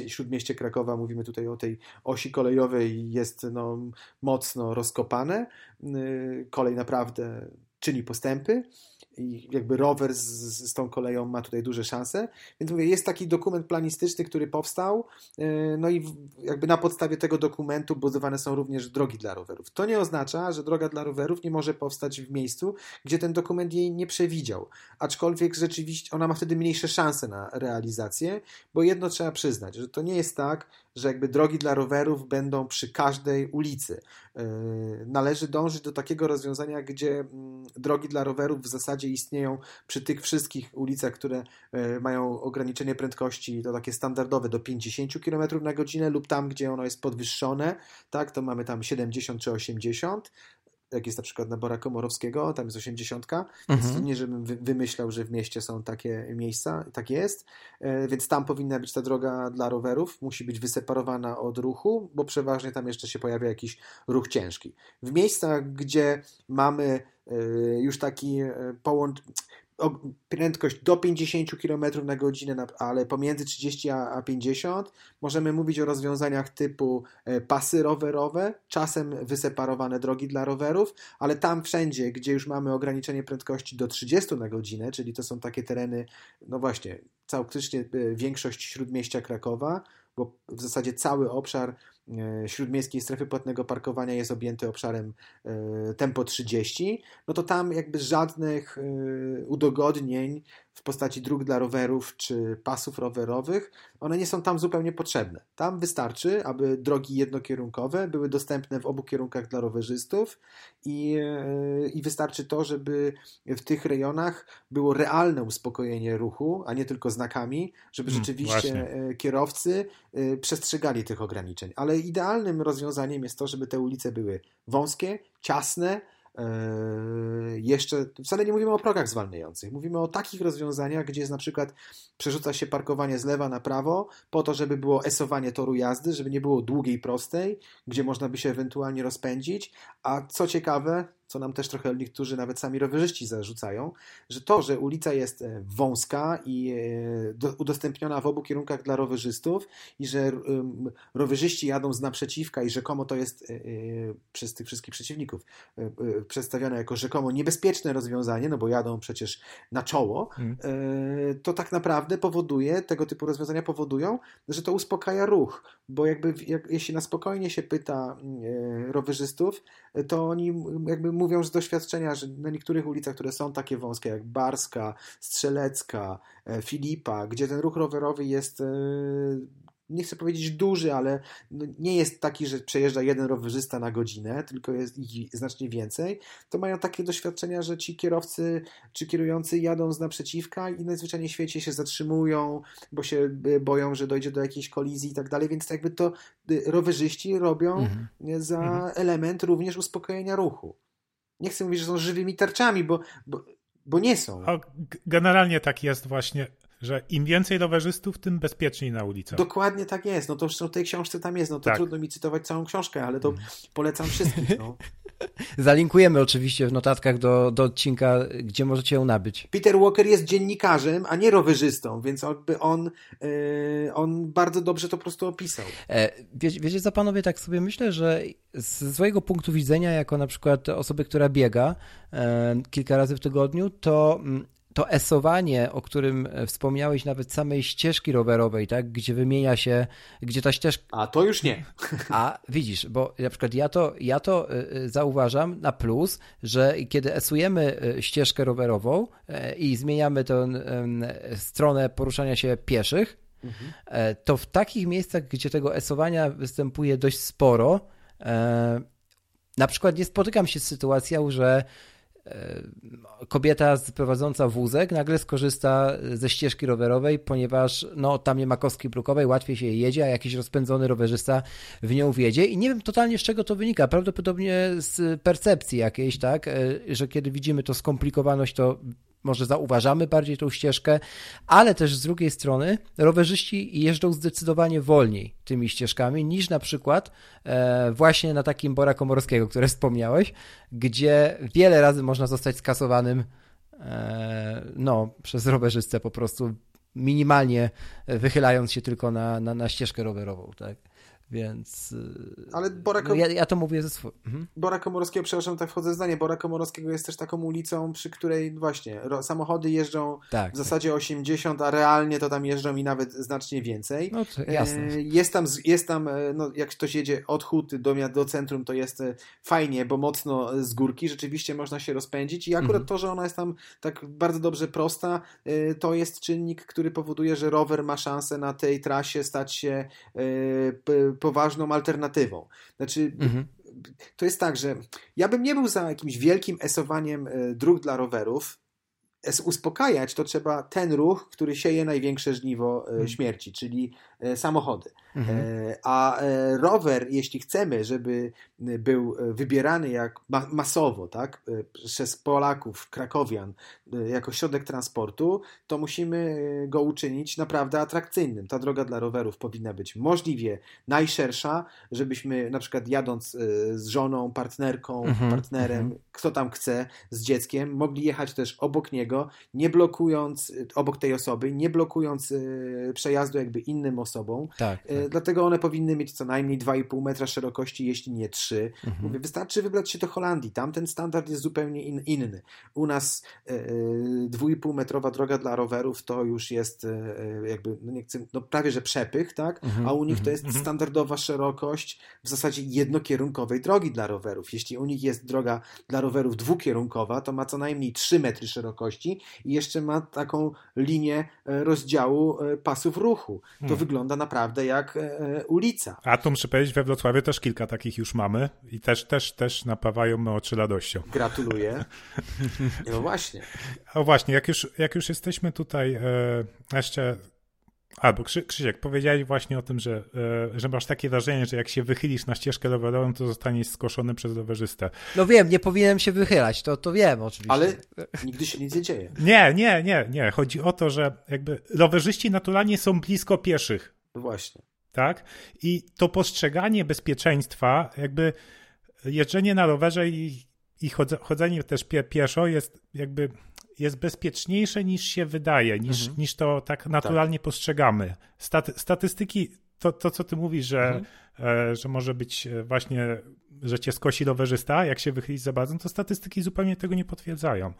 Śródmieście Krakowa, mówimy tutaj o tej osi kolejowej, jest no, mocno rozkopane. Y, kolej naprawdę czyni postępy i jakby rower z, z tą koleją ma tutaj duże szanse. Więc mówię, jest taki dokument planistyczny, który powstał, y, no i jakby na podstawie tego dokumentu budowane są również drogi dla rowerów. To nie oznacza, że droga dla rowerów nie może powstać w miejscu, gdzie ten dokument jej nie przewidział. Aczkolwiek rzeczywiście ona ma wtedy mniejsze szanse na realizację, bo jedno trzeba przyznać, że to nie jest tak, że jakby drogi dla rowerów będą przy każdej ulicy. Yy, należy dążyć do takiego rozwiązania, gdzie mm, drogi dla rowerów w zasadzie istnieją przy tych wszystkich ulicach, które yy, mają ograniczenie prędkości, to takie standardowe do 50 km na godzinę lub tam, gdzie ono jest podwyższone, tak, to mamy tam 70 czy 80 jak jest na przykład na Bora Komorowskiego, tam jest 80, mhm. więc nie żebym wymyślał, że w mieście są takie miejsca, tak jest, e, więc tam powinna być ta droga dla rowerów, musi być wyseparowana od ruchu, bo przeważnie tam jeszcze się pojawia jakiś ruch ciężki. W miejscach, gdzie mamy e, już taki e, połącz prędkość do 50 km na godzinę, ale pomiędzy 30 a 50 możemy mówić o rozwiązaniach typu e, pasy rowerowe, czasem wyseparowane drogi dla rowerów, ale tam wszędzie, gdzie już mamy ograniczenie prędkości do 30 na godzinę, czyli to są takie tereny, no właśnie, całkowicie e, większość śródmieścia Krakowa, bo w zasadzie cały obszar śródmiejskiej strefy płatnego parkowania jest objęty obszarem e, tempo 30, no to tam jakby żadnych e, udogodnień w postaci dróg dla rowerów czy pasów rowerowych, one nie są tam zupełnie potrzebne. Tam wystarczy, aby drogi jednokierunkowe były dostępne w obu kierunkach dla rowerzystów i, i wystarczy to, żeby w tych rejonach było realne uspokojenie ruchu, a nie tylko znakami, żeby hmm, rzeczywiście hmm, kierowcy przestrzegali tych ograniczeń. Ale idealnym rozwiązaniem jest to, żeby te ulice były wąskie, ciasne, jeszcze wcale nie mówimy o progach zwalniających. Mówimy o takich rozwiązaniach, gdzie jest na przykład przerzuca się parkowanie z lewa na prawo, po to, żeby było esowanie toru jazdy, żeby nie było długiej, prostej, gdzie można by się ewentualnie rozpędzić. A co ciekawe, co nam też trochę niektórzy, nawet sami rowerzyści zarzucają, że to, że ulica jest e, wąska i e, udostępniona w obu kierunkach dla rowerzystów i że rowerzyści jadą z naprzeciwka i rzekomo to jest e, przez tych wszystkich przeciwników przedstawione jako rzekomo niebezpieczne rozwiązanie, no bo jadą przecież na czoło, hmm. to tak naprawdę powoduje, tego typu rozwiązania powodują, że to uspokaja ruch, bo jakby jak, jeśli na spokojnie się pyta rowerzystów, to oni jakby mówią z doświadczenia, że na niektórych ulicach, które są takie wąskie, jak Barska, Strzelecka, e, Filipa, gdzie ten ruch rowerowy jest e, nie chcę powiedzieć duży, ale no nie jest taki, że przejeżdża jeden rowerzysta na godzinę, tylko jest ich znacznie więcej, to mają takie doświadczenia, że ci kierowcy czy kierujący jadą z naprzeciwka i najzwyczajniej w świecie się zatrzymują, bo się boją, że dojdzie do jakiejś kolizji i tak dalej, więc jakby to rowerzyści robią mhm. za mhm. element również uspokojenia ruchu. Nie chcę mówić, że są żywymi tarczami, bo, bo, bo nie są. generalnie tak jest właśnie że im więcej rowerzystów, tym bezpieczniej na ulicach. Dokładnie tak jest. No to w tej książce tam jest. No to tak. trudno mi cytować całą książkę, ale to polecam wszystkich. No. Zalinkujemy oczywiście w notatkach do, do odcinka, gdzie możecie ją nabyć. Peter Walker jest dziennikarzem, a nie rowerzystą, więc jakby on, yy, on bardzo dobrze to po prostu opisał. E, wie, wiecie co, panowie, tak sobie myślę, że z swojego punktu widzenia, jako na przykład osoby, która biega e, kilka razy w tygodniu, to mm, to esowanie, o którym e, wspomniałeś, nawet samej ścieżki rowerowej, tak, gdzie wymienia się, gdzie ta ścieżka... A to już nie. A widzisz, bo na przykład ja to, ja to e, e, zauważam na plus, że kiedy esujemy ścieżkę rowerową i zmieniamy tę stronę poruszania się pieszych, mhm. to w takich miejscach, gdzie tego esowania występuje dość sporo, na przykład nie spotykam się z sytuacją, że kobieta prowadząca wózek nagle skorzysta ze ścieżki rowerowej, ponieważ no, tam nie ma kostki brukowej, łatwiej się jedzie, a jakiś rozpędzony rowerzysta w nią wjedzie. I nie wiem totalnie z czego to wynika, prawdopodobnie z percepcji jakiejś, tak, e, że kiedy widzimy to skomplikowaność, to może zauważamy bardziej tą ścieżkę, ale też z drugiej strony rowerzyści jeżdżą zdecydowanie wolniej tymi ścieżkami niż na przykład e, właśnie na takim Bora Komorowskiego, które wspomniałeś, gdzie wiele razy można zostać skasowanym e, no, przez rowerzystę po prostu minimalnie wychylając się tylko na, na, na ścieżkę rowerową, tak? Więc. Ale Bora no ja, ja, to mówię ze swojego. Mhm. Bora Komorowskiego, przepraszam, tak wchodzę w zdanie. Bora Komorowskiego jest też taką ulicą, przy której właśnie samochody jeżdżą tak, w zasadzie tak. 80, a realnie to tam jeżdżą i nawet znacznie więcej. No to jasne. E, jest tam, jest tam e, no, jak ktoś jedzie od huty do, do centrum, to jest e, fajnie, bo mocno z górki rzeczywiście można się rozpędzić. I akurat mhm. to, że ona jest tam tak bardzo dobrze prosta, to jest czynnik, który powoduje, że rower ma szansę na tej trasie stać się poważną alternatywą. Znaczy, mhm. to jest tak, że ja bym nie był za jakimś wielkim esowaniem e, dróg dla rowerów, uspokajać, to trzeba ten ruch, który sieje największe żniwo e, mhm. śmierci, czyli e, samochody. Mhm. A rower, jeśli chcemy, żeby był wybierany jak masowo, tak, przez Polaków, krakowian, jako środek transportu, to musimy go uczynić naprawdę atrakcyjnym. Ta droga dla rowerów powinna być możliwie najszersza, żebyśmy na przykład jadąc z żoną, partnerką, mhm. partnerem, mhm. kto tam chce, z dzieckiem, mogli jechać też obok niego, nie blokując, obok tej osoby, nie blokując przejazdu jakby innym osobom. Tak, tak. Dlatego one powinny mieć co najmniej 2,5 metra szerokości, jeśli nie 3. Mhm. Mówię, wystarczy wybrać się do Holandii. Tam ten standard jest zupełnie in, inny. U nas 2,5 metrowa droga dla rowerów to już jest jakby, no nie chcę, no prawie że przepych, tak? Mhm, a u nich to mhm, jest mhm. standardowa szerokość w zasadzie jednokierunkowej drogi dla rowerów. Jeśli u nich jest droga dla rowerów dwukierunkowa, to ma co najmniej 3 metry szerokości i jeszcze ma taką linię e, rozdziału e, pasów ruchu. To hmm. wygląda naprawdę jak ulica. A tu muszę powiedzieć, we Wrocławiu też kilka takich już mamy i też, też, też napawają me oczy radością. Gratuluję. No właśnie. O właśnie, jak już, jak już jesteśmy tutaj e, jeszcze Albo Krzysiek, powiedziałeś właśnie o tym, że, e, że masz takie wrażenie, że jak się wychylisz na ścieżkę rowerową, to zostaniesz skoszony przez rowerzystę. No wiem, nie powinienem się wychylać, to, to wiem oczywiście. Ale nigdy się nic nie dzieje. Nie, nie, nie, nie. Chodzi o to, że jakby rowerzyści naturalnie są blisko pieszych. No właśnie. Tak? I to postrzeganie bezpieczeństwa, jakby jeżdżenie na rowerze i, i chodzenie też pie, pieszo jest jakby jest bezpieczniejsze niż się wydaje, niż, mhm. niż to tak naturalnie tak. postrzegamy. Staty, statystyki, to, to co ty mówisz, że, mhm. e, że może być e, właśnie, że cię skosi rowerzysta, jak się wychylić za bardzo, to statystyki zupełnie tego nie potwierdzają.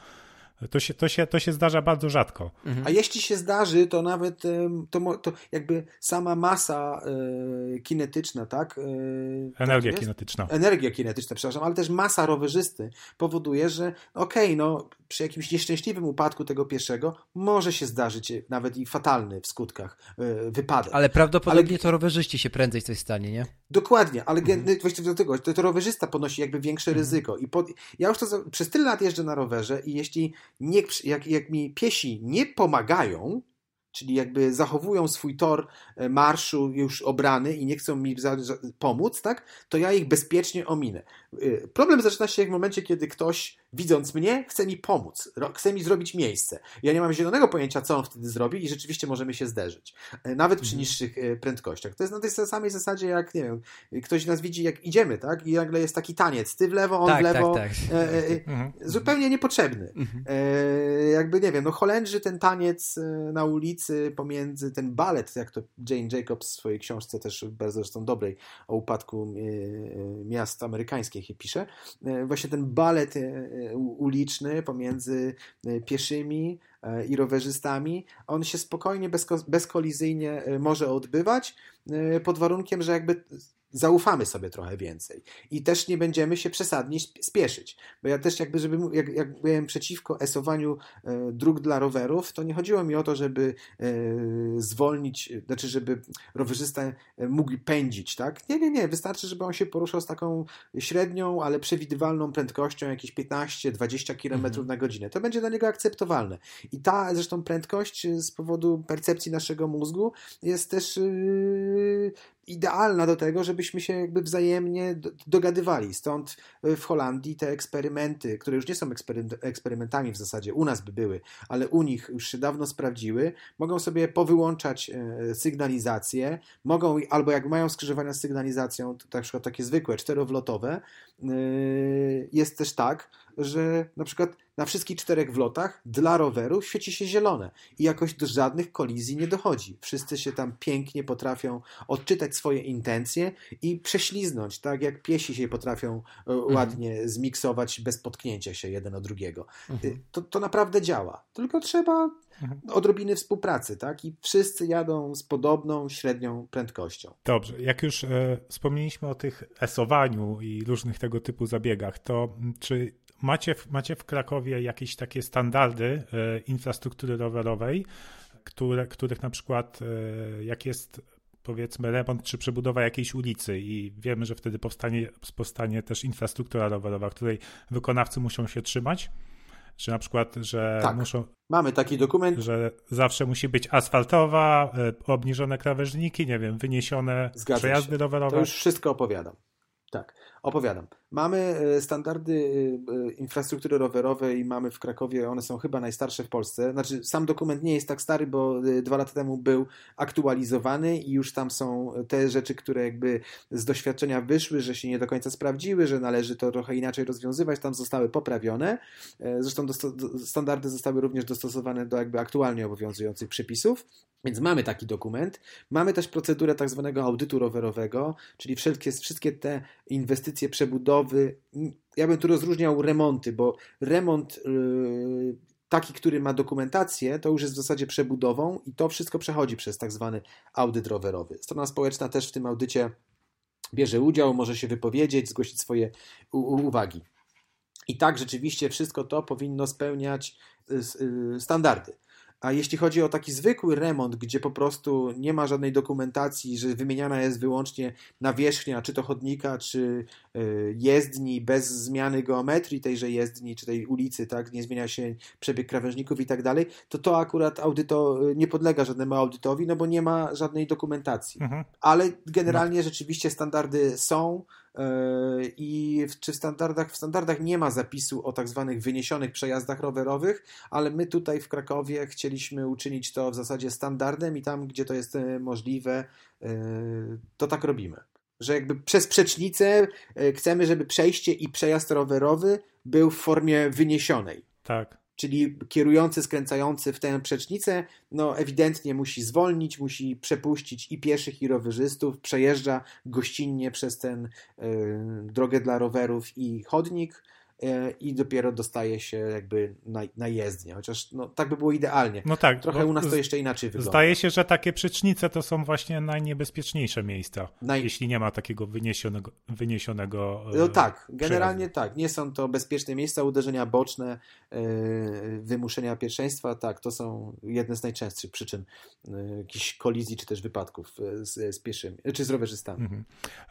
To się, to, się, to się zdarza bardzo rzadko. Mhm. A jeśli się zdarzy, to nawet to, to jakby sama masa e, kinetyczna, tak? E, Energia tak kinetyczna. Energia kinetyczna, przepraszam, ale też masa rowerzysty powoduje, że okej, okay, no przy jakimś nieszczęśliwym upadku tego pieszego może się zdarzyć nawet i fatalny w skutkach e, wypadek. Ale prawdopodobnie ale... to rowerzyści się prędzej coś stanie, nie? Dokładnie, ale mhm. właśnie do tego, to, to rowerzysta ponosi jakby większe mhm. ryzyko. I pod... ja już to za... przez tyle lat jeżdżę na rowerze i jeśli nie, jak, jak mi piesi nie pomagają, czyli jakby zachowują swój tor e, marszu już obrany i nie chcą mi pomóc, tak, to ja ich bezpiecznie ominę. E, problem zaczyna się w momencie, kiedy ktoś widząc mnie, chce mi pomóc, chce mi zrobić miejsce. Ja nie mam zielonego pojęcia, co on wtedy zrobi i rzeczywiście możemy się zderzyć. E, nawet przy mhm. niższych prędkościach. To jest na tej samej zasadzie, jak nie wiem, ktoś nas widzi, jak idziemy, tak, i nagle jest taki taniec, ty w lewo, on tak, w lewo, tak, tak. E, e, zupełnie niepotrzebny. Mhm. E, jakby, nie wiem, no Holendrzy ten taniec na ulicy pomiędzy ten balet, jak to Jane Jacobs w swojej książce też bardzo zresztą dobrej o upadku e, miast amerykańskich pisze, e, właśnie ten balet e, uliczny pomiędzy pieszymi i rowerzystami, on się spokojnie, bezkolizyjnie może odbywać pod warunkiem, że jakby zaufamy sobie trochę więcej i też nie będziemy się przesadnie spieszyć. Bo ja też jakby, żeby, jak, jak byłem przeciwko esowaniu e, dróg dla rowerów, to nie chodziło mi o to, żeby e, zwolnić, znaczy żeby rowerzysta e, mógł pędzić, tak? Nie, nie, nie. Wystarczy, żeby on się poruszał z taką średnią, ale przewidywalną prędkością, jakieś 15-20 km mhm. na godzinę. To będzie dla niego akceptowalne. I ta zresztą prędkość z powodu percepcji naszego mózgu jest też yy, idealna do tego, żebyśmy się jakby wzajemnie dogadywali. Stąd w Holandii te eksperymenty, które już nie są eksperymentami w zasadzie, u nas by były, ale u nich już się dawno sprawdziły, mogą sobie powyłączać e, sygnalizację, mogą, albo jak mają skrzyżowania z sygnalizacją, to na przykład takie zwykłe, czterowlotowe, e, jest też tak, że na przykład na wszystkich czterech wlotach dla rowerów świeci się zielone i jakoś do żadnych kolizji nie dochodzi. Wszyscy się tam pięknie potrafią odczytać swoje intencje i prześliznąć, tak jak piesi się potrafią e, mhm. ładnie zmiksować bez potknięcia się jeden od drugiego. Mhm. Y, to, to naprawdę działa. Tylko trzeba mhm. odrobiny współpracy, tak? I wszyscy jadą z podobną, średnią prędkością. Dobrze, jak już e, wspomnieliśmy o tych esowaniu i różnych tego typu zabiegach, to czy macie, macie w Krakowie jakieś takie standardy e, infrastruktury rowerowej, które, których na przykład e, jak jest powiedzmy remont czy przebudowa jakiejś ulicy i wiemy, że wtedy powstanie, powstanie też infrastruktura rowerowa, której wykonawcy muszą się trzymać, że na przykład, że tak, muszą... Mamy taki dokument. Że zawsze musi być asfaltowa, e, obniżone krawężniki, nie wiem, wyniesione Zgadza przejazdy się. rowerowe. To już wszystko opowiadam. Tak, opowiadam. Mamy e, standardy e, e, infrastruktury rowerowej, mamy w Krakowie, one są chyba najstarsze w Polsce. Znaczy, sam dokument nie jest tak stary, bo dwa lata temu był aktualizowany i już tam są te rzeczy, które jakby z doświadczenia wyszły, że się nie do końca sprawdziły, że należy to trochę inaczej rozwiązywać, tam zostały poprawione. Zresztą standardy zostały również dostosowane do jakby aktualnie obowiązujących przepisów. Więc mamy taki dokument. Mamy też procedurę tak zwanego audytu rowerowego, czyli wszelkie, wszystkie te inwestycje, przebudowy. Ja bym tu rozróżniał remonty, bo remont yy, taki, który ma dokumentację, to już jest w zasadzie przebudową i to wszystko przechodzi przez tak zwany audyt rowerowy. Strona społeczna też w tym audycie bierze udział, może się wypowiedzieć, zgłosić swoje uwagi. I tak rzeczywiście wszystko to powinno spełniać y, y, standardy. A jeśli chodzi o taki zwykły remont, gdzie po prostu nie ma żadnej dokumentacji, że wymieniana jest wyłącznie nawierzchnia, czy to chodnika, czy e, jezdni, bez zmiany geometrii tejże jezdni, czy tej ulicy, tak, nie zmienia się przebieg krawężników i tak dalej, to to akurat audyto e, nie podlega żadnemu audytowi, no bo nie ma żadnej dokumentacji. Mhm. Ale generalnie no. rzeczywiście standardy są, I w, czy w standardach, w standardach nie ma zapisu o tak zwanych wyniesionych przejazdach rowerowych, ale my tutaj w Krakowie chcieliśmy uczynić to w zasadzie standardem i tam, gdzie to jest e, możliwe, e, to tak robimy. Że jakby przez przecznicę e, chcemy, żeby przejście i przejazd rowerowy był w formie wyniesionej. Tak czyli kierujący, skręcający w tę przecznicę, no ewidentnie musi zwolnić, musi przepuścić i pieszych, i rowerzystów, przejeżdża gościnnie przez tę y, drogę dla rowerów i chodnik, i dopiero dostaje się jakby na, na jezdnię, chociaż no, tak by było idealnie. No tak. Trochę u nas to jeszcze inaczej wygląda. Zdaje się, że takie przecznice to są właśnie najniebezpieczniejsze miejsca, Naj... jeśli nie ma takiego wyniesionego, wyniesionego No tak, generalnie tak. Nie są to bezpieczne miejsca, uderzenia boczne, wymuszenia pierwszeństwa, tak, to są jedne z najczęstszych przyczyn jakichś kolizji czy też wypadków z, z pieszymi, czy z rowerzystami. Mhm.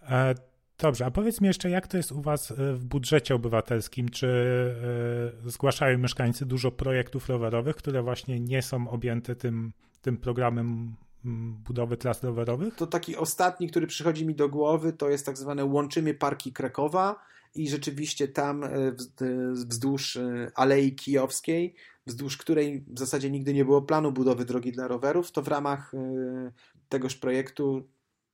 E, dobrze, a powiedz mi jeszcze, jak to jest u Was e, w budżecie obywatelskim? Czy e, zgłaszają mieszkańcy dużo projektów rowerowych, które właśnie nie są objęte tym, tym programem budowy tras rowerowych? To taki ostatni, który przychodzi mi do głowy, to jest tak zwane Łączymy Parki Krakowa i rzeczywiście tam wzdłuż Alei Kijowskiej, wzdłuż której w zasadzie nigdy nie było planu budowy drogi dla rowerów, to w ramach tegoż projektu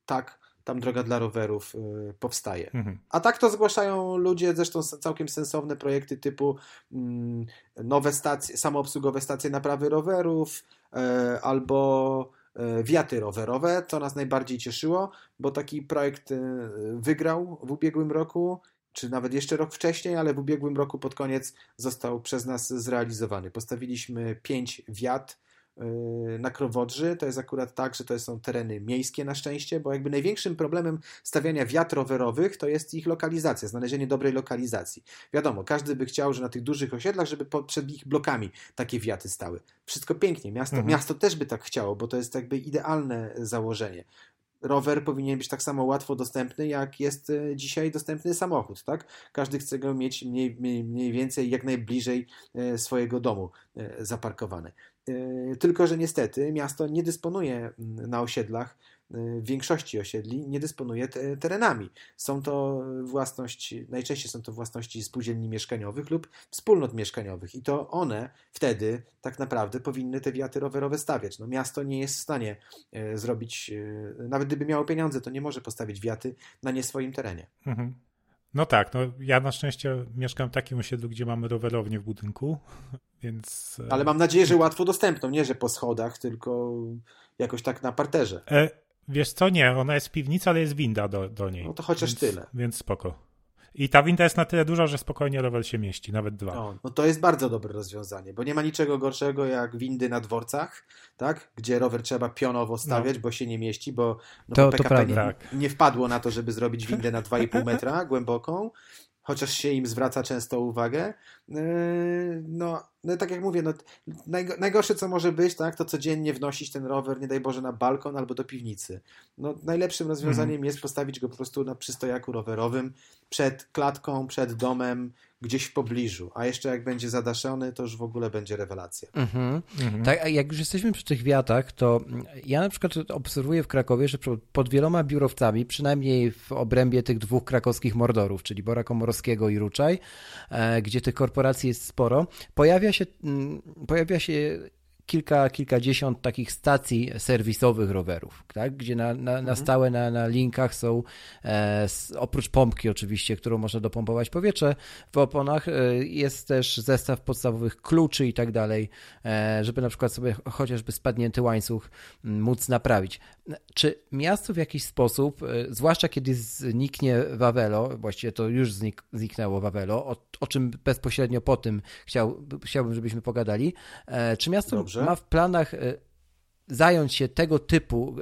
tak tam droga dla rowerów y, powstaje. Mhm. A tak to zgłaszają ludzie, zresztą całkiem sensowne projekty typu mm, nowe stacje, samoobsługowe stacje naprawy rowerów e, albo e, wiaty rowerowe, co nas najbardziej cieszyło, bo taki projekt e, wygrał w ubiegłym roku, czy nawet jeszcze rok wcześniej, ale w ubiegłym roku pod koniec został przez nas zrealizowany. Postawiliśmy pięć wiat na Krowodrzy. To jest akurat tak, że to są tereny miejskie na szczęście, bo jakby największym problemem stawiania wiatr rowerowych to jest ich lokalizacja, znalezienie dobrej lokalizacji. Wiadomo, każdy by chciał, że na tych dużych osiedlach, żeby przed ich blokami takie wiaty stały. Wszystko pięknie, miasto, mhm. miasto też by tak chciało, bo to jest jakby idealne założenie rower powinien być tak samo łatwo dostępny, jak jest e, dzisiaj dostępny samochód, tak? Każdy chce go mieć mniej, mniej, więcej jak najbliżej e, swojego domu zaparkowany. Tylko, że niestety miasto nie dysponuje mm, na osiedlach w większości osiedli nie dysponuje te, terenami. Są to własność, najczęściej są to własności spółdzielni mieszkaniowych lub wspólnot mieszkaniowych i to one wtedy tak naprawdę powinny te wiaty rowerowe stawiać. No, miasto nie jest w stanie e, zrobić, nawet gdyby miało pieniądze, to nie może postawić wiaty na nie swoim terenie. Mhm. No tak, no ja na szczęście mieszkam w takim osiedlu, gdzie mamy rowerownię w budynku, więc... E, Ale mam nadzieję, że łatwo dostępną, nie że po schodach, tylko jakoś tak na parterze. E, Wiesz co, nie, ona jest piwnica, ale jest winda do, do niej. No to chociaż więc, tyle. Więc spoko. I ta winda jest na tyle duża, że spokojnie rower się mieści, nawet dwa. No, no to jest bardzo dobre rozwiązanie, bo nie ma niczego gorszego jak windy na dworcach, tak? gdzie rower trzeba pionowo stawiać, no. bo się nie mieści, bo no, to, PKP to nie, tak. nie, wpadło na to, żeby zrobić windę na 2,5 metra głęboką, chociaż się im zwraca często uwagę. Yy, no, no tak jak mówię, no, najgorsze co może być, tak, to codziennie wnosić ten rower, nie daj Boże, na balkon albo do piwnicy. No, najlepszym rozwiązaniem mm. jest postawić go po prostu na przystojaku rowerowym, przed klatką, przed domem, gdzieś w pobliżu, a jeszcze jak będzie zadaszony, to już w ogóle będzie rewelacja. Mhm. Mhm. Tak, a jak już jesteśmy przy tych wiatach, to ja na przykład obserwuję w Krakowie, że pod wieloma biurowcami, przynajmniej w obrębie tych dwóch krakowskich mordorów, czyli Bora Komorowskiego i Ruczaj, e, gdzie tych korporacji jest sporo, pojawia się, mm, pojawia się kilka, kilkadziesiąt takich stacji serwisowych rowerów, tak? gdzie na, na, na mhm. stałe na, na linkach są, e, oprócz pompki oczywiście, którą można dopompować powietrze w oponach, e, jest też zestaw podstawowych kluczy i tak dalej, e, żeby na przykład sobie chociażby spadnięty łańcuch móc naprawić. Czy miasto w jakiś sposób, e, zwłaszcza kiedy zniknie Wawelo, właściwie to już znik, zniknęło Wawelo, o, o czym bezpośrednio po tym chciał, chciałbym, żebyśmy pogadali, e, czy miasto Dobrze. Ma w planach e, zająć się tego typu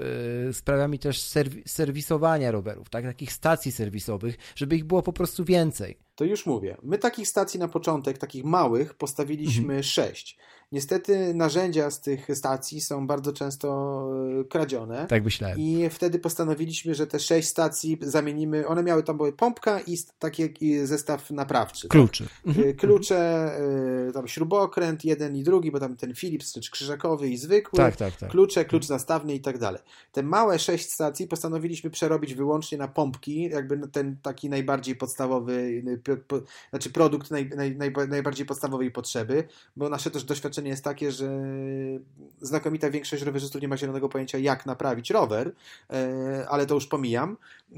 sprawami też serwisowania rowerów, tak? takich stacji serwisowych, żeby ich było po prostu więcej? To już mówię. My takich stacji na początek, takich małych, postawiliśmy mhm. sześć. Niestety narzędzia z tych stacji są bardzo często e, kradzione. Tak myślałem. I wtedy postanowiliśmy, że te sześć stacji zamienimy. One miały tam były pompka i taki zestaw naprawczy. Klucze. Tak? Mhm. Klucze, e, tam śrubokręt, jeden i drugi, bo tam ten Philips, czy krzyżakowy i zwykły. Tak, tak, tak. Klucze, klucz zastawny i tak dalej. Te małe sześć stacji postanowiliśmy przerobić wyłącznie na pompki, jakby ten taki najbardziej podstawowy, po, znaczy produkt naj, naj, naj, najbardziej podstawowej potrzeby, bo nasze też doświadczenie jest takie, że znakomita większość rowerzystów nie ma zielonego pojęcia, jak naprawić rower, e, ale to już pomijam. E,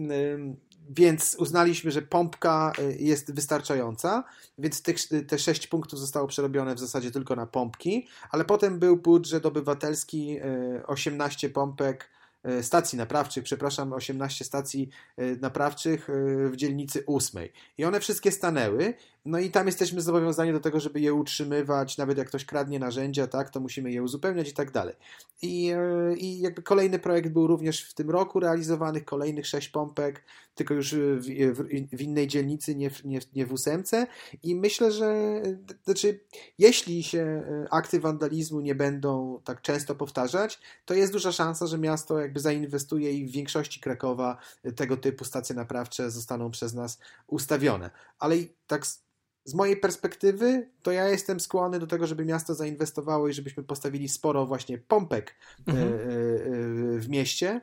więc uznaliśmy, że pompka e, jest wystarczająca, więc tych, te 6 punktów zostało przerobione w zasadzie tylko na pompki, ale potem był budżet obywatelski 18 pompek stacji naprawczych, przepraszam, 18 stacji naprawczych w dzielnicy 8. I one wszystkie stanęły No i tam jesteśmy zobowiązani do tego, żeby je utrzymywać, nawet jak ktoś kradnie narzędzia, tak, to musimy je uzupełniać i tak dalej. I, e, I jakby kolejny projekt był również w tym roku realizowany, kolejnych sześć pompek, tylko już w, w, w innej dzielnicy, nie w, nie, nie w ósemce. I myślę, że znaczy, jeśli się e, akty wandalizmu nie będą tak często powtarzać, to jest duża szansa, że miasto jakby zainwestuje i w większości Krakowa tego typu stacje naprawcze zostaną przez nas ustawione. Ale tak z mojej perspektywy, to ja jestem skłonny do tego, żeby miasto zainwestowało i żebyśmy postawili sporo właśnie pompek mhm. E, e, w mieście,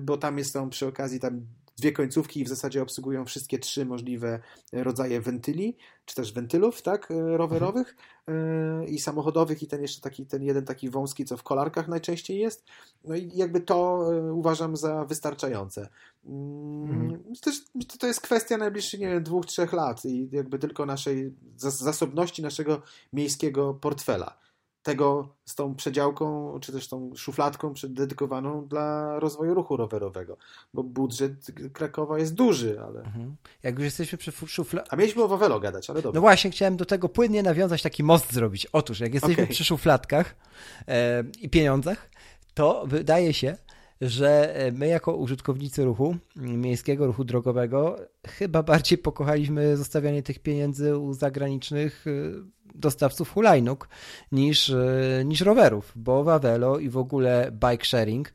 bo tam jest tam przy okazji tam dwie końcówki i w zasadzie obsługują wszystkie trzy możliwe rodzaje wentyli, czy też wentylów, tak, e, rowerowych mhm. i samochodowych i ten jeszcze taki, ten jeden taki wąski, co w kolarkach najczęściej jest. No i jakby to uważam za wystarczające. Mm, mhm. Też, to jest kwestia najbliższych, nie wiem, dwóch, trzech lat i jakby tylko naszej zasobności naszego miejskiego portfela tego z tą przedziałką, czy też tą szufladką dedykowaną dla rozwoju ruchu rowerowego, bo budżet Krakowa jest duży, ale... Mhm. Jak już jesteśmy przy szufladce... A mieliśmy o Wawelo gadać, ale dobrze. No właśnie, chciałem do tego płynnie nawiązać, taki most zrobić. Otóż, jak jesteśmy okay. przy szufladkach e, i pieniądzach, to wydaje się, że e, my jako użytkownicy ruchu miejskiego, ruchu drogowego chyba bardziej pokochaliśmy zostawianie tych pieniędzy u zagranicznych e, dostawców hulajnóg niż, e, niż rowerów, bo Wawelo i w ogóle bike sharing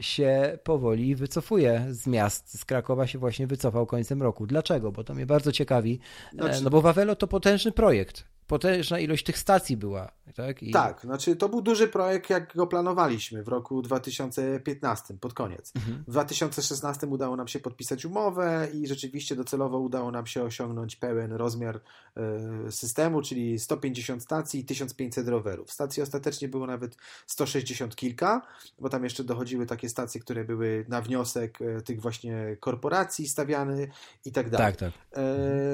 się powoli wycofuje z miast. Z Krakowa się właśnie wycofał końcem roku. Dlaczego? Bo to mnie bardzo ciekawi. Znaczy... No bo Wawelo to potężny projekt potężna ilość tych stacji była. Tak, I... tak znaczy to był duży projekt, jak go planowaliśmy w roku 2015, pod koniec. Mhm. W 2016 udało nam się podpisać umowę i rzeczywiście docelowo udało nam się osiągnąć pełen rozmiar y, systemu, czyli 150 stacji i 1500 rowerów. Stacji ostatecznie było nawet 160 kilka, bo tam jeszcze dochodziły takie stacje, które były na wniosek y, tych właśnie korporacji stawiane i tak dalej. Tak, tak.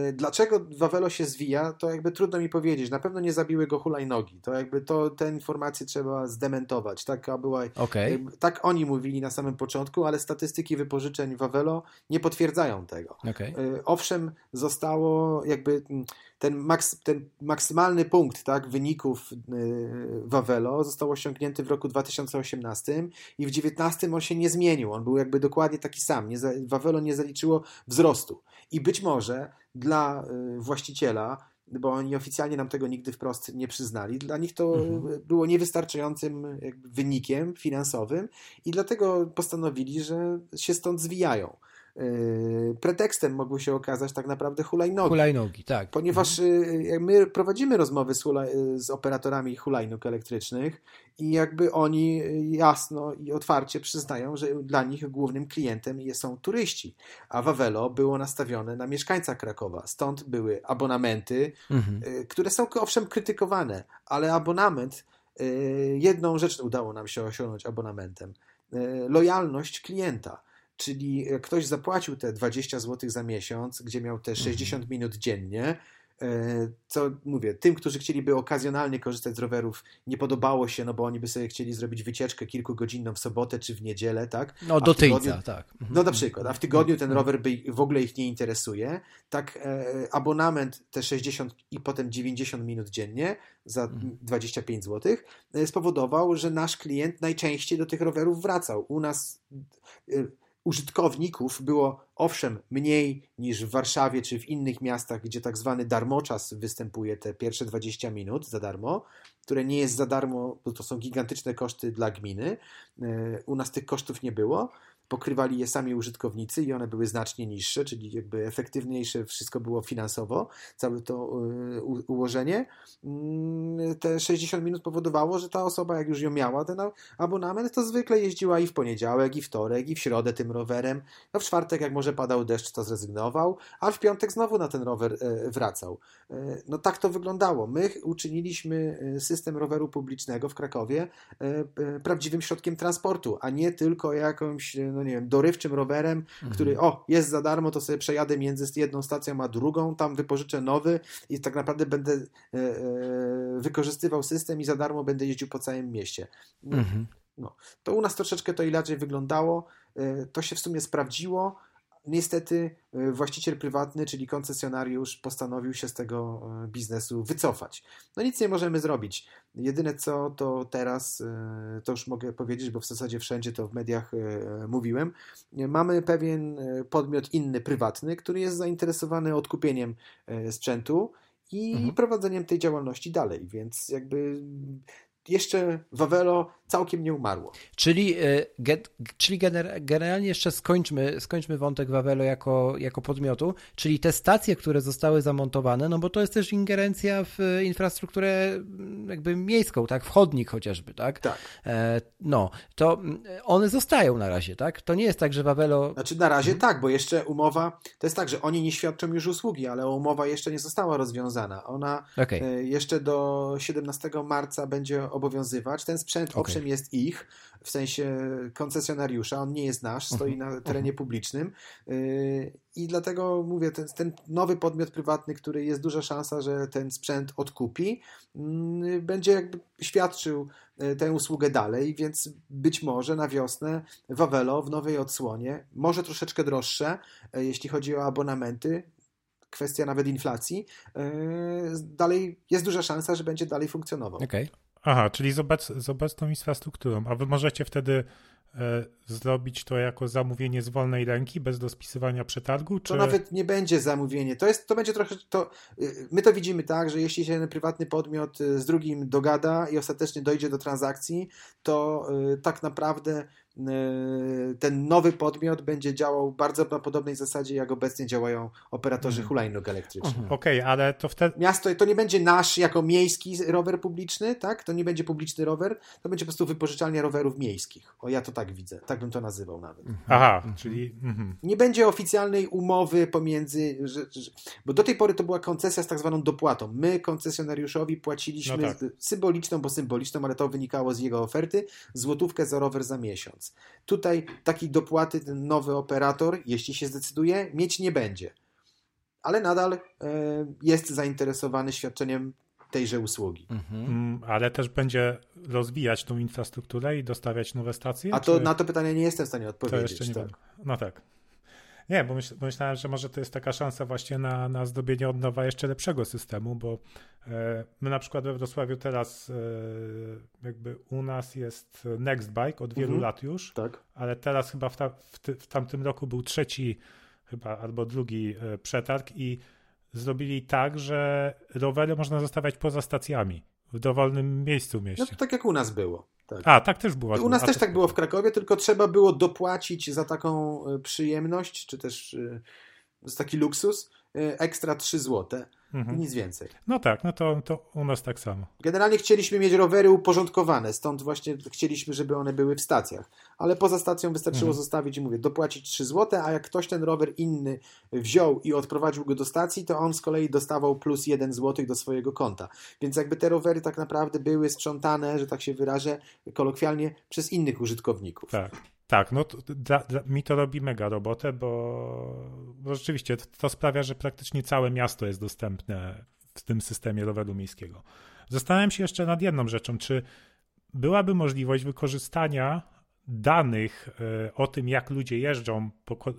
Y, dlaczego Wawelo się zwija, to jakby trudno mi powiedzieć powiedzieć. Na pewno nie zabiły go hulajnogi. To jakby to, te informacje trzeba zdementować. Taka była, okay. tak oni mówili na samym początku, ale statystyki wypożyczeń Wawelo nie potwierdzają tego. Okay. Owszem, zostało jakby ten, maks, ten maksymalny punkt tak, wyników Wawelo został osiągnięty w roku 2018 i w 2019 on się nie zmienił. On był jakby dokładnie taki sam. Nie, Wawelo nie zaliczyło wzrostu. I być może dla właściciela bo oni oficjalnie nam tego nigdy wprost nie przyznali. Dla nich to mhm. było niewystarczającym wynikiem finansowym i dlatego postanowili, że się stąd zwijają. Yy, pretekstem mogły się okazać tak naprawdę hulajnogi. Hulajnogi, tak. Ponieważ mhm. my prowadzimy rozmowy z, hulaj, z operatorami hulajnóg elektrycznych i jakby oni jasno i otwarcie przyznają, że dla nich głównym klientem są turyści, a Wawelo było nastawione na mieszkańca Krakowa. Stąd były abonamenty, mhm. które są owszem krytykowane, ale abonament, jedną rzecz udało nam się osiągnąć abonamentem. Lojalność klienta Czyli ktoś zapłacił te 20 zł za miesiąc, gdzie miał te 60 mhm. minut dziennie, E, co mówię, tym, którzy chcieliby okazjonalnie korzystać z rowerów, nie podobało się, no bo oni by sobie chcieli zrobić wycieczkę kilkugodzinną w sobotę czy w niedzielę, tak? No, do tygodniu, tak. Mhm. No na przykład, a w tygodniu ten mhm. rower by w ogóle ich nie interesuje. Tak, e, abonament te 60 i potem 90 minut dziennie za 25 zł e, spowodował, że nasz klient najczęściej do tych rowerów wracał. U nas użytkowników było owszem mniej niż w Warszawie czy w innych miastach, gdzie tak zwany darmoczas występuje te pierwsze 20 minut za darmo, które nie jest za darmo, bo to są gigantyczne koszty dla gminy. E, u nas tych kosztów nie było pokrywali je sami użytkownicy i one były znacznie niższe, czyli jakby efektywniejsze wszystko było finansowo, całe to y, ułożenie. Mm, te 60 minut powodowało, że ta osoba, jak już ją miała, ten abonament, to zwykle jeździła i w poniedziałek, i wtorek, i w środę tym rowerem. No w czwartek, jak może padał deszcz, to zrezygnował, a w piątek znowu na ten rower e, wracał. E, no tak to wyglądało. My uczyniliśmy e, system roweru publicznego w Krakowie prawdziwym środkiem transportu, a nie tylko jakąś no, no nie wiem, dorywczym rowerem, mhm. który o, jest za darmo, to sobie przejadę między jedną stacją a drugą, tam wypożyczę nowy i tak naprawdę będę e, e, wykorzystywał system i za darmo będę jeździł po całym mieście. Mhm. No, to u nas troszeczkę to inaczej wyglądało. E, to się w sumie sprawdziło niestety właściciel prywatny, czyli koncesjonariusz, postanowił się z tego biznesu wycofać. No nic nie możemy zrobić. Jedyne co to teraz, to już mogę powiedzieć, bo w zasadzie wszędzie to w mediach mówiłem, mamy pewien podmiot inny, prywatny, który jest zainteresowany odkupieniem sprzętu i mhm. prowadzeniem tej działalności dalej, więc jakby jeszcze Wawelo całkiem nie umarło. Czyli, e, get, czyli generalnie jeszcze skończmy, skończmy wątek Wawelo jako, jako podmiotu, czyli te stacje, które zostały zamontowane, no bo to jest też ingerencja w infrastrukturę jakby miejską, tak, wchodnik chociażby, tak? Tak. E, no, to one zostają na razie, tak? To nie jest tak, że Wawelo... Znaczy na razie tak, bo jeszcze umowa, to jest tak, że oni nie świadczą już usługi, ale umowa jeszcze nie została rozwiązana. Ona okay. E, jeszcze do 17 marca będzie obowiązywać. Ten sprzęt okay. owszem jest ich, w sensie koncesjonariusza, on nie jest nasz, stoi na mhm. terenie publicznym y, i dlatego mówię, ten, ten nowy podmiot prywatny, który jest duża szansa, że ten sprzęt odkupi, mm, będzie jakby świadczył y, tę usługę dalej, więc być może na wiosnę Wawelo w nowej odsłonie, może troszeczkę droższe, y, jeśli chodzi o abonamenty, kwestia nawet inflacji, dalej jest duża szansa, że będzie dalej funkcjonował. Okay. Aha, czyli z, obec, z obecną infrastrukturą. A wy możecie wtedy zrobić to jako zamówienie z wolnej ręki, bez dospisywania przetargu? Czy... To nawet nie będzie zamówienie. To, jest, to będzie trochę. To, y, my to widzimy tak, że jeśli się jeden prywatny podmiot y, z drugim dogada i ostatecznie dojdzie do transakcji, to y, tak naprawdę E, ten nowy podmiot będzie działał bardzo na podobnej zasadzie, jak obecnie działają operatorzy mhm. hulajnóg elektrycznych. Mhm. Okej, okay, ale to wtedy... Miasto, to nie będzie nasz jako miejski rower publiczny, tak? To nie będzie publiczny rower, to będzie po prostu wypożyczalnia rowerów miejskich. O, ja to tak widzę, tak bym to nazywał nawet. Mhm. Aha, mhm. czyli... Mhm. Nie będzie oficjalnej umowy pomiędzy... Że, że, bo do tej pory to była koncesja z tak zwaną dopłatą. My koncesjonariuszowi płaciliśmy no tak. symboliczną, bo symboliczną, ale to wynikało z jego oferty, złotówkę za rower za miesiąc. Tutaj takiej dopłaty ten nowy operator, jeśli się zdecyduje, mieć nie będzie. Ale nadal e, jest zainteresowany świadczeniem tejże usługi. Mhm. Mm, ale też będzie rozwijać tą infrastrukturę i dostawiać nowe stacje? A to czy... na to pytanie nie jestem w stanie odpowiedzieć. To jeszcze nie tak. No tak. Nie, bo myśl, myślałem, że może to jest taka szansa właśnie na, na zdobienie od nowa jeszcze lepszego systemu, bo e, my na przykład we Wrocławiu teraz e, jakby u nas jest Nextbike od wielu mhm, lat już, tak. ale teraz chyba w, ta, w, ty, w tamtym roku był trzeci chyba albo drugi e, przetarg i zrobili tak, że rowery można zostawiać poza stacjami w dowolnym miejscu w mieście. No to tak jak u nas było. Tak. A, tak też było. U nas też tak było w Krakowie, tylko trzeba było dopłacić za taką e, przyjemność, czy też e, za taki luksus, e, ekstra 3 złote. Mhm. Nic więcej. No tak, no to, to u nas tak samo. Generalnie chcieliśmy mieć rowery uporządkowane, stąd właśnie chcieliśmy, żeby one były w stacjach. Ale poza stacją wystarczyło mhm. zostawić i mówię, dopłacić 3 zł, a jak ktoś ten rower inny wziął i odprowadził go do stacji, to on z kolei dostawał plus 1 zł do swojego konta. Więc jakby te rowery tak naprawdę były sprzątane, że tak się wyrażę kolokwialnie, przez innych użytkowników. Tak. Tak, no dla, dla, mi to robi mega robotę, bo, bo rzeczywiście to, to, sprawia, że praktycznie całe miasto jest dostępne w tym systemie roweru miejskiego. Zastanawiam się jeszcze nad jedną rzeczą, czy byłaby możliwość wykorzystania danych e, o tym, jak ludzie jeżdżą,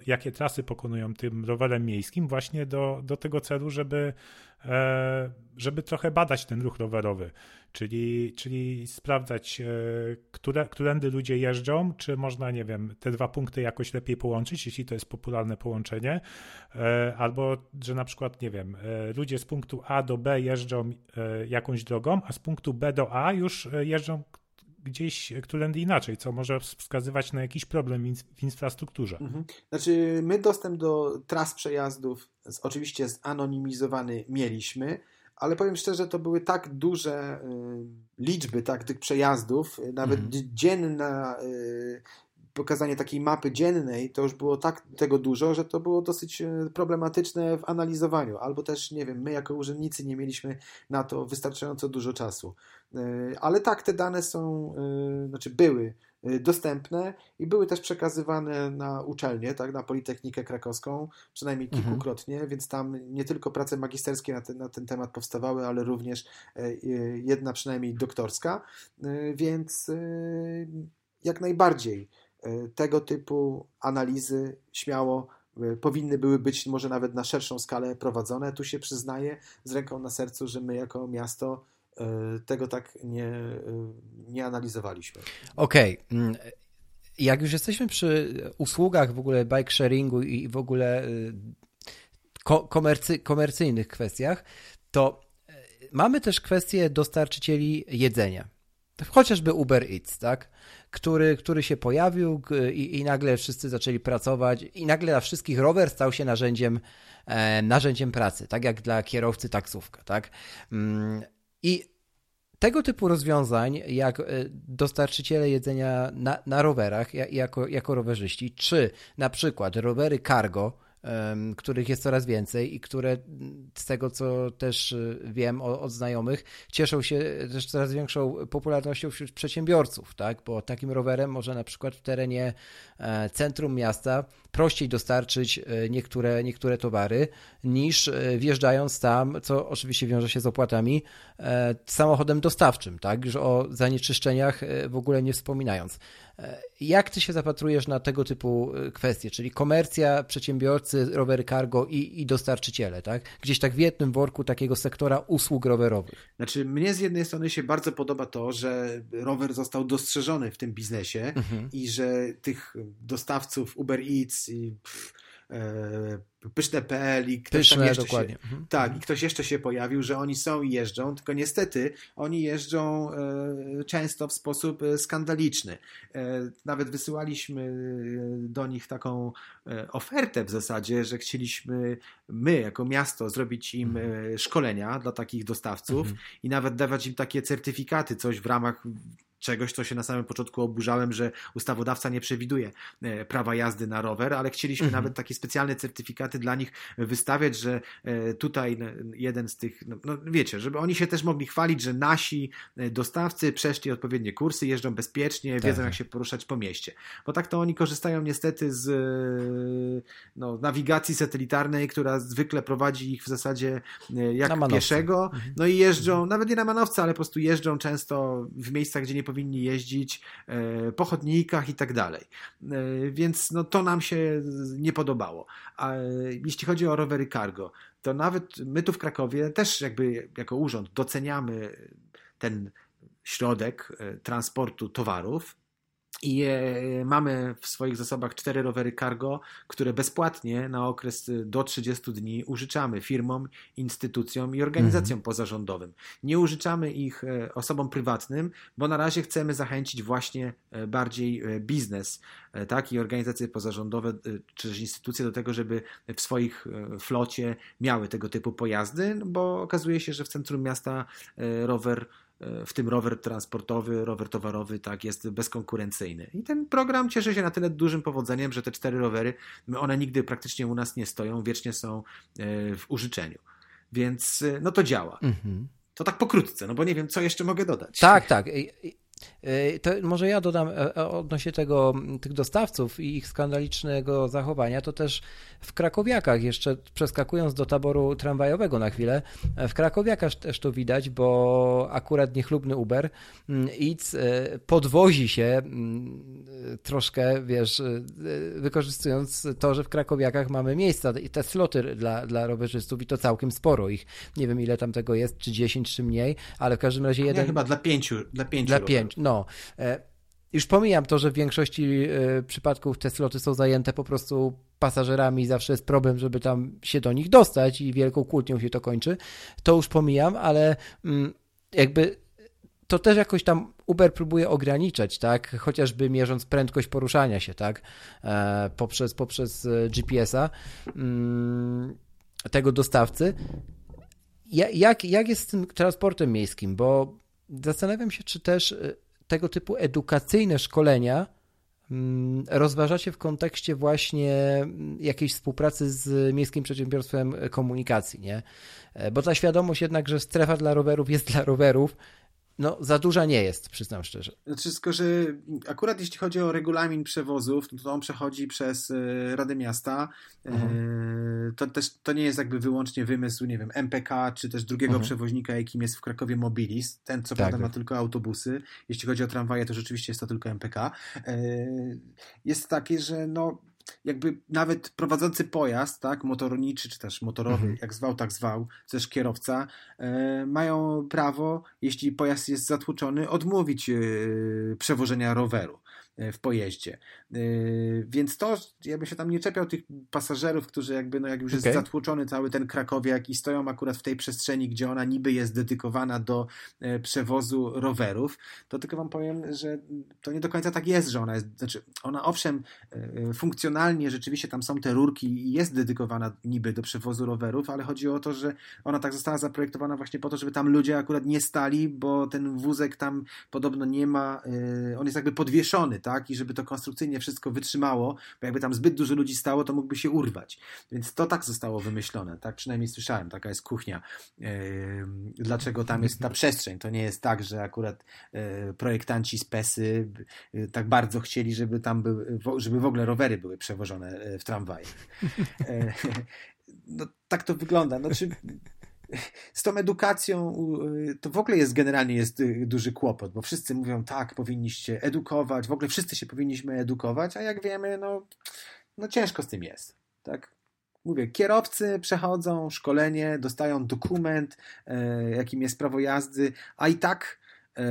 jakie trasy pokonują tym rowerem miejskim, właśnie do, do tego celu, żeby, e, żeby trochę badać ten ruch rowerowy, czyli, czyli sprawdzać, e, które, którędy ludzie jeżdżą, czy można, nie wiem, te dwa punkty jakoś lepiej połączyć, jeśli to jest popularne połączenie, albo że na przykład, nie wiem, ludzie z punktu A do B jeżdżą jakąś drogą, a z punktu B do A już jeżdżą gdzieś którędy inaczej, co może wskazywać na jakiś problem w infrastrukturze. Mhm. Znaczy, my dostęp do tras przejazdów z, oczywiście zanonimizowany mieliśmy, ale powiem szczerze, to były tak duże y, liczby tak, tych przejazdów, nawet mhm. dzienna y, pokazanie takiej mapy dziennej, to już było tak tego dużo, że to było dosyć e, problematyczne w analizowaniu, albo też, nie wiem, my jako urzędnicy nie mieliśmy na to wystarczająco dużo czasu. E, ale tak, te dane są, e, znaczy były dostępne i były też przekazywane na uczelnię, tak, na Politechnikę Krakowską, przynajmniej mhm. kilkukrotnie, mhm. więc tam nie tylko prace magisterskie na ten, na ten temat powstawały, ale również jedna przynajmniej doktorska, więc jak najbardziej tego typu analizy śmiało powinny były być może nawet na szerszą skalę prowadzone. Tu się przyznaję z ręką na sercu, że my jako miasto tego tak nie, nie analizowaliśmy. Okej. Okay. Mm, jak już jesteśmy przy usługach w ogóle bike sharingu i w ogóle komercy, komercyjnych kwestiach, to mamy też kwestię dostarczycieli jedzenia. Chociażby Uber Eats, tak? Który, który się pojawił i, i nagle wszyscy zaczęli pracować i nagle dla wszystkich rower stał się narzędziem, e, narzędziem pracy, tak jak dla kierowcy taksówka, tak? Mm, I tego typu rozwiązań, jak e, dostarczyciele jedzenia na, na rowerach, jako, jako rowerzyści, czy na przykład rowery cargo, których jest coraz więcej i które z tego, co też y, wiem od znajomych, cieszą się też coraz większą popularnością wśród przedsiębiorców, tak? Bo takim rowerem może na przykład w terenie e, centrum miasta prościej dostarczyć e, niektóre, niektóre towary niż e, wjeżdżając tam, co oczywiście wiąże się z opłatami, samochodem dostawczym, tak? Już o zanieczyszczeniach w ogóle nie wspominając. Jak ty się zapatrujesz na tego typu kwestie, czyli komercja, przedsiębiorcy, rowery cargo i, i dostarczyciele, tak? Gdzieś tak w jednym worku takiego sektora usług rowerowych. Znaczy, mnie z jednej strony się bardzo podoba to, że rower został dostrzeżony w tym biznesie mhm. i że tych dostawców Uber Eats i pff, e, pyszne.pl i ktoś Pyszne, tam jeszcze dokładnie. Się, mhm. Tak, i ktoś jeszcze się pojawił, że oni są i jeżdżą, tylko niestety oni jeżdżą e, często w sposób e, skandaliczny. E, nawet wysyłaliśmy e, do nich taką e, ofertę w zasadzie, że chcieliśmy my jako miasto zrobić im mhm. szkolenia dla takich dostawców mhm. i nawet dawać im takie certyfikaty, coś w ramach czegoś, co się na samym początku oburzałem, że ustawodawca nie przewiduje e, prawa jazdy na rower, ale chcieliśmy mhm. nawet takie specjalne certyfikaty dla nich wystawiać, że e, tutaj jeden z tych, no, no, wiecie, żeby oni się też mogli chwalić, że nasi e, dostawcy przeszli odpowiednie kursy, jeżdżą bezpiecznie, tak. wiedzą jak się poruszać po mieście. Bo tak to oni korzystają niestety z no, nawigacji satelitarnej, która zwykle prowadzi ich w zasadzie jak pieszego, mhm. no i jeżdżą, mhm. nawet nie na manowce, ale po prostu jeżdżą często w miejscach, gdzie nie powinni jeździć e, po chodnikach i tak dalej. E, więc no, to nam się nie podobało. A jeśli chodzi o rowery cargo, to nawet my tu w Krakowie też jakby jako urząd doceniamy ten środek e, transportu towarów, i mamy w swoich zasobach cztery rowery cargo, które bezpłatnie na okres y, do 30 dni użyczamy firmom, instytucjom i organizacjom mhm. pozarządowym. Nie użyczamy ich e, osobom prywatnym, bo na razie chcemy zachęcić właśnie e, bardziej e, biznes, tak, i organizacje pozarządowe, czy też instytucje do tego, żeby w swoich flocie miały tego typu pojazdy, bo okazuje się, że w centrum miasta rower w tym rower transportowy, rower towarowy, tak, jest bezkonkurencyjny. I ten program cieszy się na tyle dużym powodzeniem, że te cztery rowery, one nigdy praktycznie u nas nie stoją, wiecznie są e, w użyczeniu. Więc e, no to działa. Mhm. To tak pokrótce, no bo nie wiem, co jeszcze mogę dodać. Tak, tak. E, to może ja dodam odnośnie tego, tych dostawców i ich skandalicznego zachowania, to też w Krakowiakach, jeszcze przeskakując do taboru tramwajowego na chwilę, w Krakowiakach też to widać, bo akurat niechlubny Uber e, podwozi się troszkę, wiesz, e, wykorzystując to, że w Krakowiakach mamy miejsca i te sloty dla, dla rowerzystów i to całkiem sporo ich. Nie wiem ile tam tego jest, czy 10, czy mniej, ale w każdym razie jeden... Chyba dla pięciu. Dla pięciu, dla pięciu no. E, już pomijam to, że w większości przypadków te sloty są zajęte po prostu pasażerami zawsze jest problem, żeby tam się do nich dostać i wielką kłótnią się to kończy. To już pomijam, ale mm, jakby to też jakoś tam Uber próbuje ograniczać, tak? Chociażby mierząc prędkość poruszania się, tak? E, poprzez, poprzez e, GPS-a mm, tego dostawcy. Jak, jak jest z tym transportem miejskim? Bo zastanawiam się, czy też e, tego typu edukacyjne szkolenia Mm, rozważacie w kontekście właśnie mm, jakiejś współpracy z Miejskim Przedsiębiorstwem Komunikacji, nie? E, bo ta świadomość jednak, że strefa dla rowerów jest dla rowerów, no, za duża nie jest, przyznam szczerze. Znaczy, tylko, że akurat jeśli chodzi o regulamin przewozów, to on przechodzi przez e, Radę Miasta. E, mhm. To też to nie jest jakby wyłącznie wymysł, nie wiem, MPK, czy też drugiego mhm. przewoźnika, jakim jest w Krakowie Mobilis. Ten, co tak, prawda, tak. ma tylko autobusy. Jeśli chodzi o tramwaje, to rzeczywiście jest to tylko MPK. E, jest takie, że no jakby nawet prowadzący pojazd, tak, motorniczy czy też motorowy, mhm. jak zwał, tak zwał, też kierowca, e, mają prawo, jeśli pojazd jest zatłuczony, odmówić e, przewożenia roweru. E, w pojeździe. E, więc to, ja bym się tam nie czepiał tych pasażerów, którzy jakby, no jak już jest okay. zatłoczony cały ten Krakowiak i stoją akurat w tej przestrzeni, gdzie ona niby jest dedykowana do e, przewozu rowerów, to tylko wam powiem, że to nie do końca tak jest, że ona jest, znaczy ona owszem funkcjonalnie rzeczywiście tam są te rurki i jest dedykowana niby do przewozu rowerów, ale chodzi o to, że ona tak została zaprojektowana właśnie po to, żeby tam ludzie akurat nie stali, bo ten wózek tam podobno nie ma, on jest jakby podwieszony, tak? I żeby to konstrukcyjnie wszystko wytrzymało, bo jakby tam zbyt dużo ludzi stało, to mógłby się urwać. Więc to tak zostało wymyślone, tak przynajmniej słyszałem, taka jest kuchnia. Dlaczego tam jest ta przestrzeń? To nie jest tak, że akurat e, projektanci z PESY e, tak bardzo chcieli, żeby tam były, żeby w ogóle rowery były przewożone w tramwajach. No, tak to wygląda. Znaczy, z tą edukacją y, to w ogóle jest generalnie jest y, duży kłopot, bo wszyscy mówią tak, powinniście edukować, w ogóle wszyscy się powinniśmy edukować, a jak wiemy, no, no ciężko z tym jest. Tak? Mówię, kierowcy przechodzą szkolenie, dostają dokument, e, jakim jest prawo jazdy, a i tak e,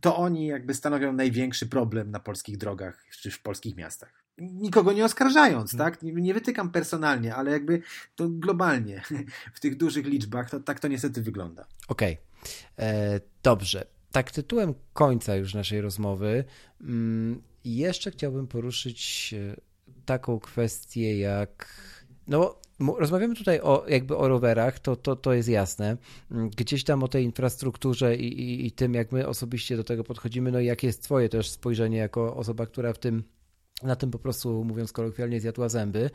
to oni jakby stanowią największy problem na polskich drogach czy w polskich miastach nikogo nie oskarżając, hmm. tak? Nie, nie, wytykam personalnie, ale jakby to globalnie w tych dużych liczbach to tak to niestety wygląda. Okej, okay. E, dobrze. Tak tytułem końca już naszej rozmowy mm, jeszcze chciałbym poruszyć e, taką kwestię jak no rozmawiamy tutaj o jakby o rowerach, to, to, to jest jasne. Mm, gdzieś tam o tej infrastrukturze i, i, i tym, jak my osobiście do tego podchodzimy, no i jakie jest twoje też spojrzenie jako osoba, która w tym na tym po prostu, mówiąc kolokwialnie, zjadła zęby.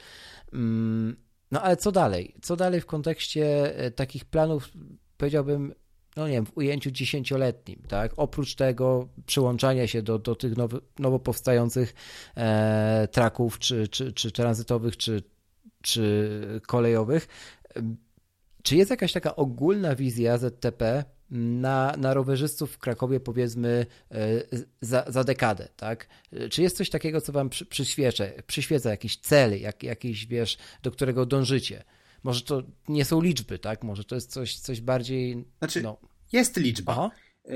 Mm, no ale co dalej? Co dalej w kontekście e, takich planów, powiedziałbym, no nie wiem, w ujęciu dziesięcioletnim, tak? Oprócz tego przyłączania się do, do tych nowy, nowo powstających e, traków, czy, czy, czy tranzytowych, czy, czy kolejowych, czy jest jakaś taka ogólna wizja ZTP na, na rowerzystów w Krakowie powiedzmy e, za, za dekadę, tak? Czy jest coś takiego, co wam przy, przyświeca, przyświeca jakiś cel, jak, jakiś, wiesz, do którego dążycie? Może to nie są liczby, tak? Może to jest coś, coś bardziej... Znaczy, no. jest liczba. Aha. E,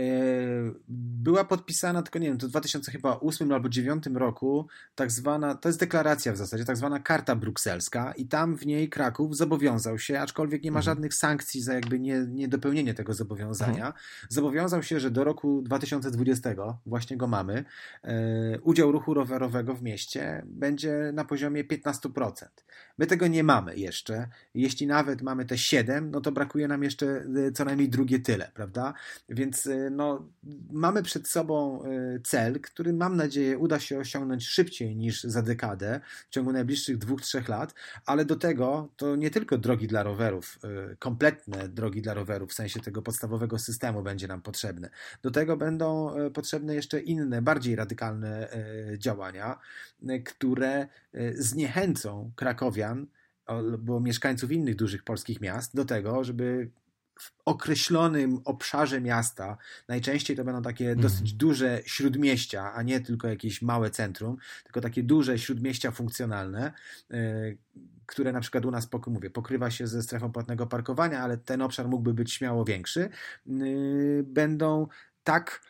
była podpisana, tylko nie wiem, to w 2008 albo 2009 roku, tak zwana, to jest deklaracja w zasadzie, tak zwana karta brukselska i tam w niej Kraków zobowiązał się, aczkolwiek nie ma mhm. żadnych sankcji za jakby nie, niedopełnienie tego zobowiązania, mhm. zobowiązał się, że do roku 2020, właśnie go mamy, e, udział ruchu rowerowego w mieście będzie na poziomie 15%. My tego nie mamy jeszcze. Jeśli nawet mamy te 7, no to brakuje nam jeszcze e, co najmniej drugie tyle, prawda? Więc no, mamy przed sobą e, cel, który mam nadzieję uda się osiągnąć szybciej niż za dekadę, w ciągu najbliższych dwóch, trzech lat, ale do tego to nie tylko drogi dla rowerów, kompletne drogi dla rowerów, w sensie tego podstawowego systemu będzie nam potrzebne. Do tego będą potrzebne jeszcze inne, bardziej radykalne działania, które zniechęcą krakowian, albo mieszkańców innych dużych polskich miast do tego, żeby w określonym obszarze miasta, najczęściej to będą takie mm. dosyć duże śródmieścia, a nie tylko jakieś małe centrum, tylko takie duże śródmieścia funkcjonalne, yy, które na przykład u nas, mówię, pokrywa się ze strefą płatnego parkowania, ale ten obszar mógłby być śmiało większy, będą tak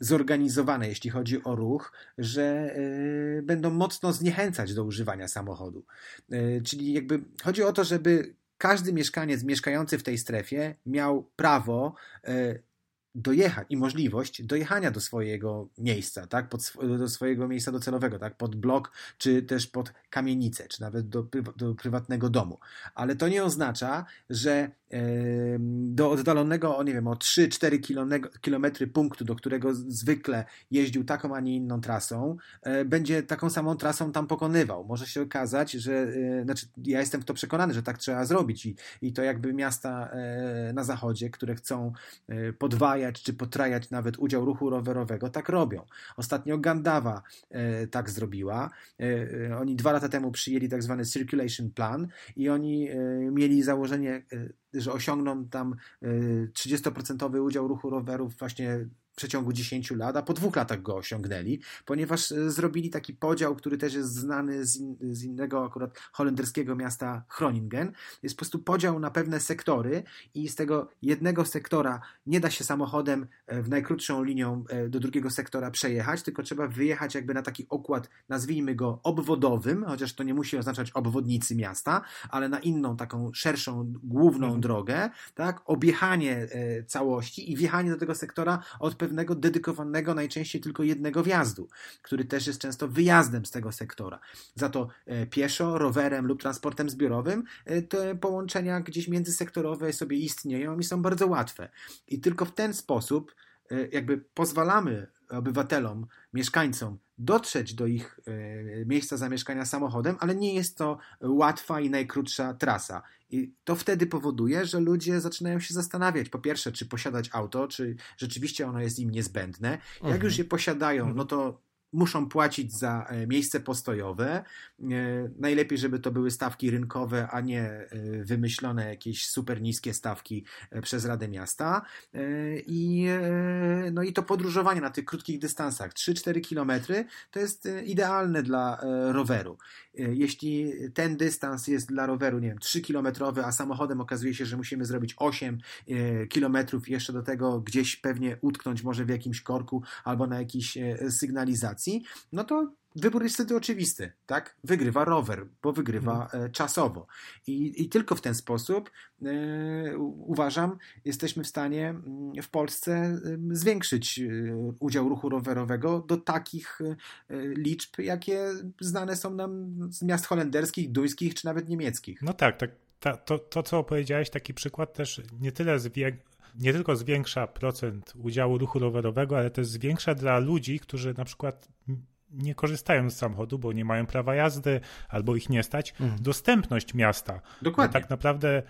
zorganizowane, jeśli chodzi o ruch, że yy, będą mocno zniechęcać do używania samochodu. Czyli jakby chodzi o to, żeby każdy mieszkaniec mieszkający w tej strefie miał prawo e, dojechać i możliwość dojechania do swojego miejsca, tak, pod, do swojego miejsca docelowego, tak, pod blok, czy też pod kamienicę, czy nawet do, do prywatnego domu. Ale to nie oznacza, że do oddalonego, o nie wiem, o 3-4 kilometry punktu, do którego zwykle jeździł taką, a nie inną trasą, e, będzie taką samą trasą tam pokonywał. Może się okazać, że, e, znaczy ja jestem w to przekonany, że tak trzeba zrobić i, i to jakby miasta e, na zachodzie, które chcą podwajać czy potrajać nawet udział ruchu rowerowego, tak robią. Ostatnio Gandawa tak zrobiła. Oni dwa lata temu przyjęli tak zwany circulation plan i oni mieli założenie że osiągną tam 30% y, udział ruchu rowerów właśnie w przeciągu 10 lat, a po dwóch latach go osiągnęli, ponieważ e, zrobili taki podział, który też jest znany z, in, z innego akurat holenderskiego miasta Groningen. Jest po prostu podział na pewne sektory i z tego jednego sektora nie da się samochodem e, w najkrótszą linią e, do drugiego sektora przejechać, tylko trzeba wyjechać jakby na taki okład, nazwijmy go obwodowym, chociaż to nie musi oznaczać obwodnicy miasta, ale na inną taką szerszą, główną mhm. drogę, tak, objechanie całości i wjechanie do tego sektora od pewnego dedykowanego najczęściej tylko jednego wjazdu, który też jest często wyjazdem z tego sektora. Za to e, pieszo, rowerem lub transportem zbiorowym e, te połączenia gdzieś międzysektorowe sobie istnieją i są bardzo łatwe. I tylko w ten sposób e, jakby pozwalamy obywatelom, mieszkańcom dotrzeć do ich miejsca zamieszkania samochodem, ale nie jest to łatwa i najkrótsza trasa. I to wtedy powoduje, że ludzie zaczynają się zastanawiać, po pierwsze, czy posiadać auto, czy rzeczywiście ono jest im niezbędne. Jak mhm. już je posiadają, no to muszą płacić za e, miejsce postojowe. E, najlepiej, żeby to były stawki rynkowe, a nie e, wymyślone jakieś super niskie stawki przez Radę Miasta. I, no i to podróżowanie na tych krótkich dystansach, 3-4 kilometry, to jest idealne dla roweru. Jeśli ten dystans jest dla roweru, nie wiem, 3 kilometrowy, a samochodem okazuje się, że musimy zrobić 8 kilometrów jeszcze do tego gdzieś pewnie utknąć może w jakimś korku albo na jakiejś sygnalizacji, no to wybór jest wtedy oczywisty, tak? Wygrywa rower, bo wygrywa mhm. czasowo. I, I tylko w ten sposób e, uważam, jesteśmy w stanie mm, w Polsce zwiększyć e, udział ruchu rowerowego do takich liczb, jakie znane są nam z miast holenderskich, duńskich czy nawet niemieckich. No tak, tak. to, to, co opowiedziałeś, taki przykład też nie tyle zwiększa nie tylko zwiększa procent udziału ruchu rowerowego, ale też zwiększa dla ludzi, którzy na przykład nie korzystają z samochodu, bo nie mają prawa jazdy albo ich nie stać, mhm. dostępność miasta. Dokładnie. Tak naprawdę,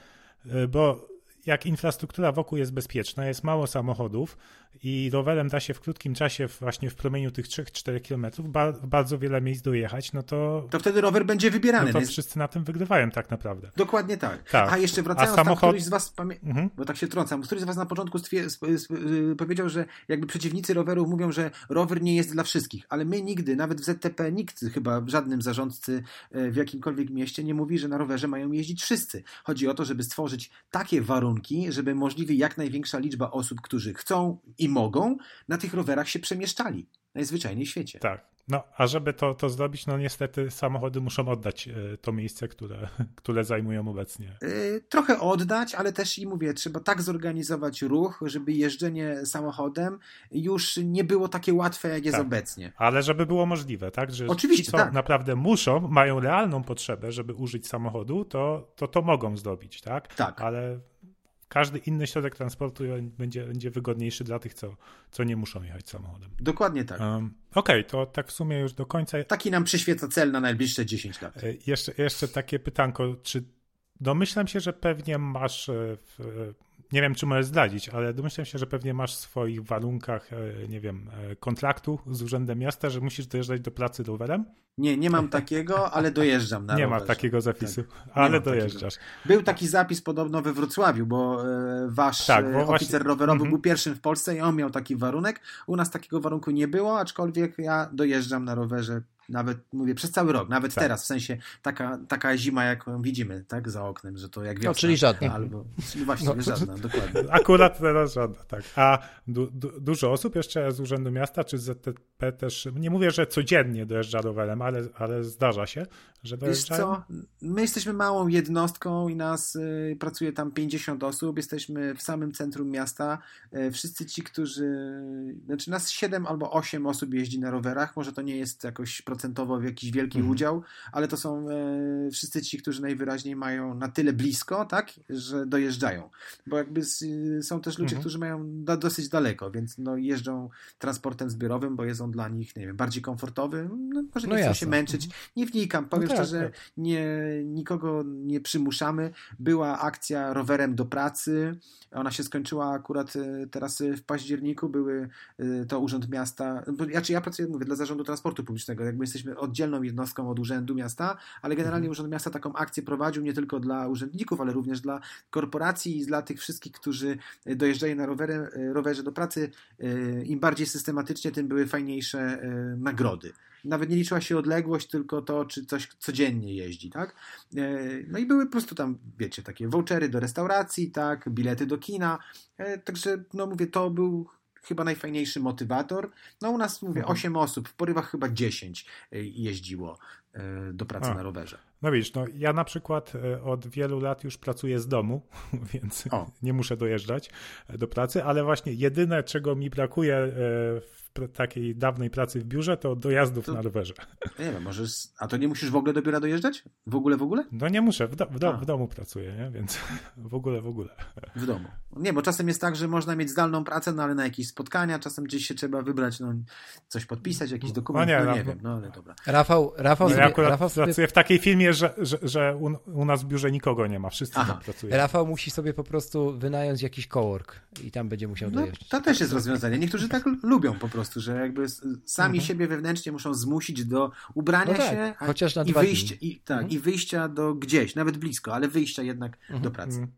e, bo jak infrastruktura wokół jest bezpieczna, jest mało samochodów i rowerem da się w krótkim czasie, właśnie w promieniu tych 3-4 kilometrów, bardzo wiele miejsc dojechać, no to... To wtedy rower będzie wybierany. No to wszyscy na tym wygrywają tak naprawdę. Dokładnie tak. tak. A jeszcze wracając, A samochod... tam któryś z was, pamię... mhm. bo tak się trącam, któryś z was na początku stwier... Y, powiedział, że jakby przeciwnicy rowerów mówią, że rower nie jest dla wszystkich, ale my nigdy, nawet w ZTP, nikt chyba w żadnym zarządcy e, w jakimkolwiek mieście nie mówi, że na rowerze mają jeździć wszyscy. Chodzi o to, żeby stworzyć takie warunki, żeby możliwie jak największa liczba osób, którzy chcą i mogą, na tych rowerach się przemieszczali najzwyczajniej w świecie. Tak. No, a żeby to, to zrobić, no niestety samochody muszą oddać e, to miejsce, które, które zajmują obecnie. Yy, trochę oddać, ale też i mówię, trzeba tak zorganizować ruch, żeby jeżdżenie samochodem już nie było takie łatwe, jak jest tak. obecnie. Ale żeby było możliwe, tak? Że Oczywiście, ci, co tak. naprawdę muszą, mają realną potrzebę, żeby użyć samochodu, to to, to mogą zrobić, tak? Tak. Ale każdy inny środek transportu będzie, będzie wygodniejszy dla tych, co, co nie muszą jechać samochodem. Dokładnie tak. Um, Okej, okay, to tak w sumie już do końca. Taki nam przyświeca cel na najbliższe 10 lat. E, jeszcze, jeszcze takie pytanko, czy domyślam się, że pewnie masz e, w, nie wiem, czy możesz zdradzić, ale domyślam się, że pewnie masz w swoich warunkach, e, nie wiem, kontraktu z Urzędem Miasta, że musisz dojeżdżać do pracy rowerem? Nie, nie mam takiego, ale dojeżdżam na Nie rowerze. ma takiego zapisu, tak. ale dojeżdżasz. Takiego. Był taki zapis podobno we Wrocławiu, bo e, wasz tak, bo e, oficer właśnie... rowerowy mm -hmm. był pierwszym w Polsce i on miał taki warunek. U nas takiego warunku nie było, aczkolwiek ja dojeżdżam na rowerze nawet mówię przez cały rok, nawet tak. teraz, w sensie taka, taka zima, jaką widzimy, tak, za oknem, że to jak wiosna. No, czyli żadna. Albo, właśnie, no. żadna, dokładnie. Akurat teraz żadna, tak. A du, du, dużo osób jeszcze z Urzędu Miasta, czy z ZTP też, nie mówię, że codziennie dojeżdża rowerem, ale, ale zdarza się, że dojeżdżają? Wiesz co, my jesteśmy małą jednostką i nas y, pracuje tam 50 osób, jesteśmy w samym centrum miasta. Y, wszyscy ci, którzy, znaczy nas 7 albo 8 osób jeździ na rowerach, może to nie jest jakoś procentowo w jakiś wielki mhm. udział, ale to są y, wszyscy ci, którzy najwyraźniej mają na tyle blisko, tak, że dojeżdżają. Bo jakby są też ludzie, mhm. którzy mają dosyć daleko, więc no, jeżdżą transportem zbiorowym, bo jest on dla nich, nie wiem, bardziej komfortowy. No, może nie no chcą się męczyć. Mhm. Nie wnikam, powiem no tak, szczerze, tak. nie, nikogo nie przymuszamy. Była akcja rowerem do pracy. Ona się skończyła akurat e, teraz w październiku. Były e, to Urząd Miasta. Znaczy ja pracuję, mówię, dla Zarządu Transportu Publicznego. Jakby jesteśmy oddzielną jednostką od Urzędu Miasta, ale generalnie mhm. Urząd Miasta taką akcję prowadził nie tylko dla urzędników, ale również dla korporacji i dla tych wszystkich, którzy dojeżdżają na rowerze, rowerze do pracy. Im bardziej systematycznie, tym były fajniejsze nagrody nawet nie liczyła się odległość, tylko to, czy coś codziennie jeździ, tak? E, no i były po prostu tam, wiecie, takie vouchery do restauracji, tak, bilety do kina, e, także, no mówię, to był chyba najfajniejszy motywator. No u nas, mówię, mhm. 8 osób, w porywach chyba 10 e, jeździło do pracy A. na rowerze. No widzisz, no ja na przykład od wielu lat już pracuję z domu, więc o. nie muszę dojeżdżać do pracy, ale właśnie jedyne, czego mi brakuje w takiej dawnej pracy w biurze, to dojazdów to, na rowerze. Nie wiem, możesz, a to nie musisz w ogóle do biura dojeżdżać? W ogóle, w ogóle? No nie muszę, w, do, w, do, w domu pracuję, nie? więc w ogóle, w ogóle. W domu. Nie, bo czasem jest tak, że można mieć zdalną pracę, no ale na jakieś spotkania, czasem gdzieś się trzeba wybrać, no coś podpisać, jakiś dokument, no, nie, no nie wiem, no ale dobra. Rafał, Rafał, no, ja akurat Rafał sobie... pracuję w takiej firmie, że, że, że u, u, nas w biurze nikogo nie ma, wszyscy tam pracują. Rafał musi sobie po prostu wynająć jakiś cowork i tam będzie musiał no, dojeżdżać. To też jest rozwiązanie. Niektórzy tak lubią po prostu, że jakby sami mhm. siebie wewnętrznie muszą zmusić do ubrania no tak, się chociaż na i, wyjścia, i, tak, mhm. i wyjścia do gdzieś, nawet blisko, ale wyjścia jednak mhm. do pracy.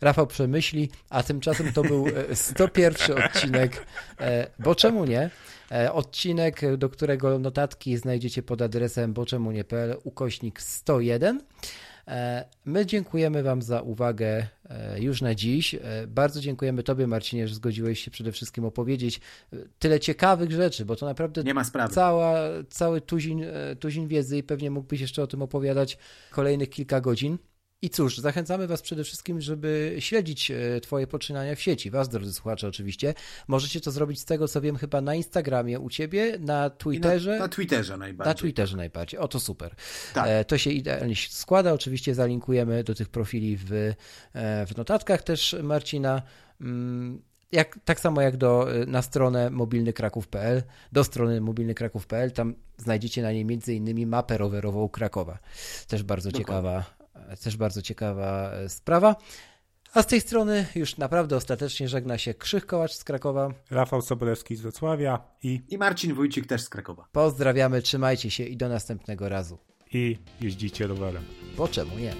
Rafał przemyśli, a tymczasem to był 101 e, odcinek, e, bo czemu nie? E, odcinek, do którego notatki znajdziecie pod adresem boczemunie.pl ukośnik 101. E, my dziękujemy Wam za uwagę już na dziś. Bardzo dziękujemy Tobie, Marcinie, że zgodziłeś się przede wszystkim opowiedzieć tyle ciekawych rzeczy, bo to naprawdę Nie ma sprawy. Cała, cały tuzin, tuzin wiedzy i pewnie mógłbyś jeszcze o tym opowiadać kolejnych kilka godzin. I cóż, zachęcamy Was przede wszystkim, żeby śledzić e, Twoje poczynania w sieci. Was, drodzy słuchacze, oczywiście. Możecie to zrobić z tego, co wiem, chyba na Instagramie u Ciebie, na Twitterze. Na, na, Twitterze najbardziej. Na Twitterze najbardziej. O, to super. Tak. E, to się idealnie składa. Oczywiście zalinkujemy do tych profili w, e, w notatkach też Marcina. Mm, jak, tak samo jak do, na stronę mobilnykraków.pl, do strony mobilnykraków.pl, tam znajdziecie na niej między innymi mapę rowerową Krakowa. Też bardzo Dokładnie. ciekawa też bardzo ciekawa e, sprawa. A z tej strony już naprawdę ostatecznie żegna się Krzych Kołacz z Krakowa. Rafał Sobolewski z Wrocławia i... I Marcin Wójcik też z Krakowa. Pozdrawiamy, trzymajcie się i do następnego razu. I jeździcie rowerem. Bo czemu nie?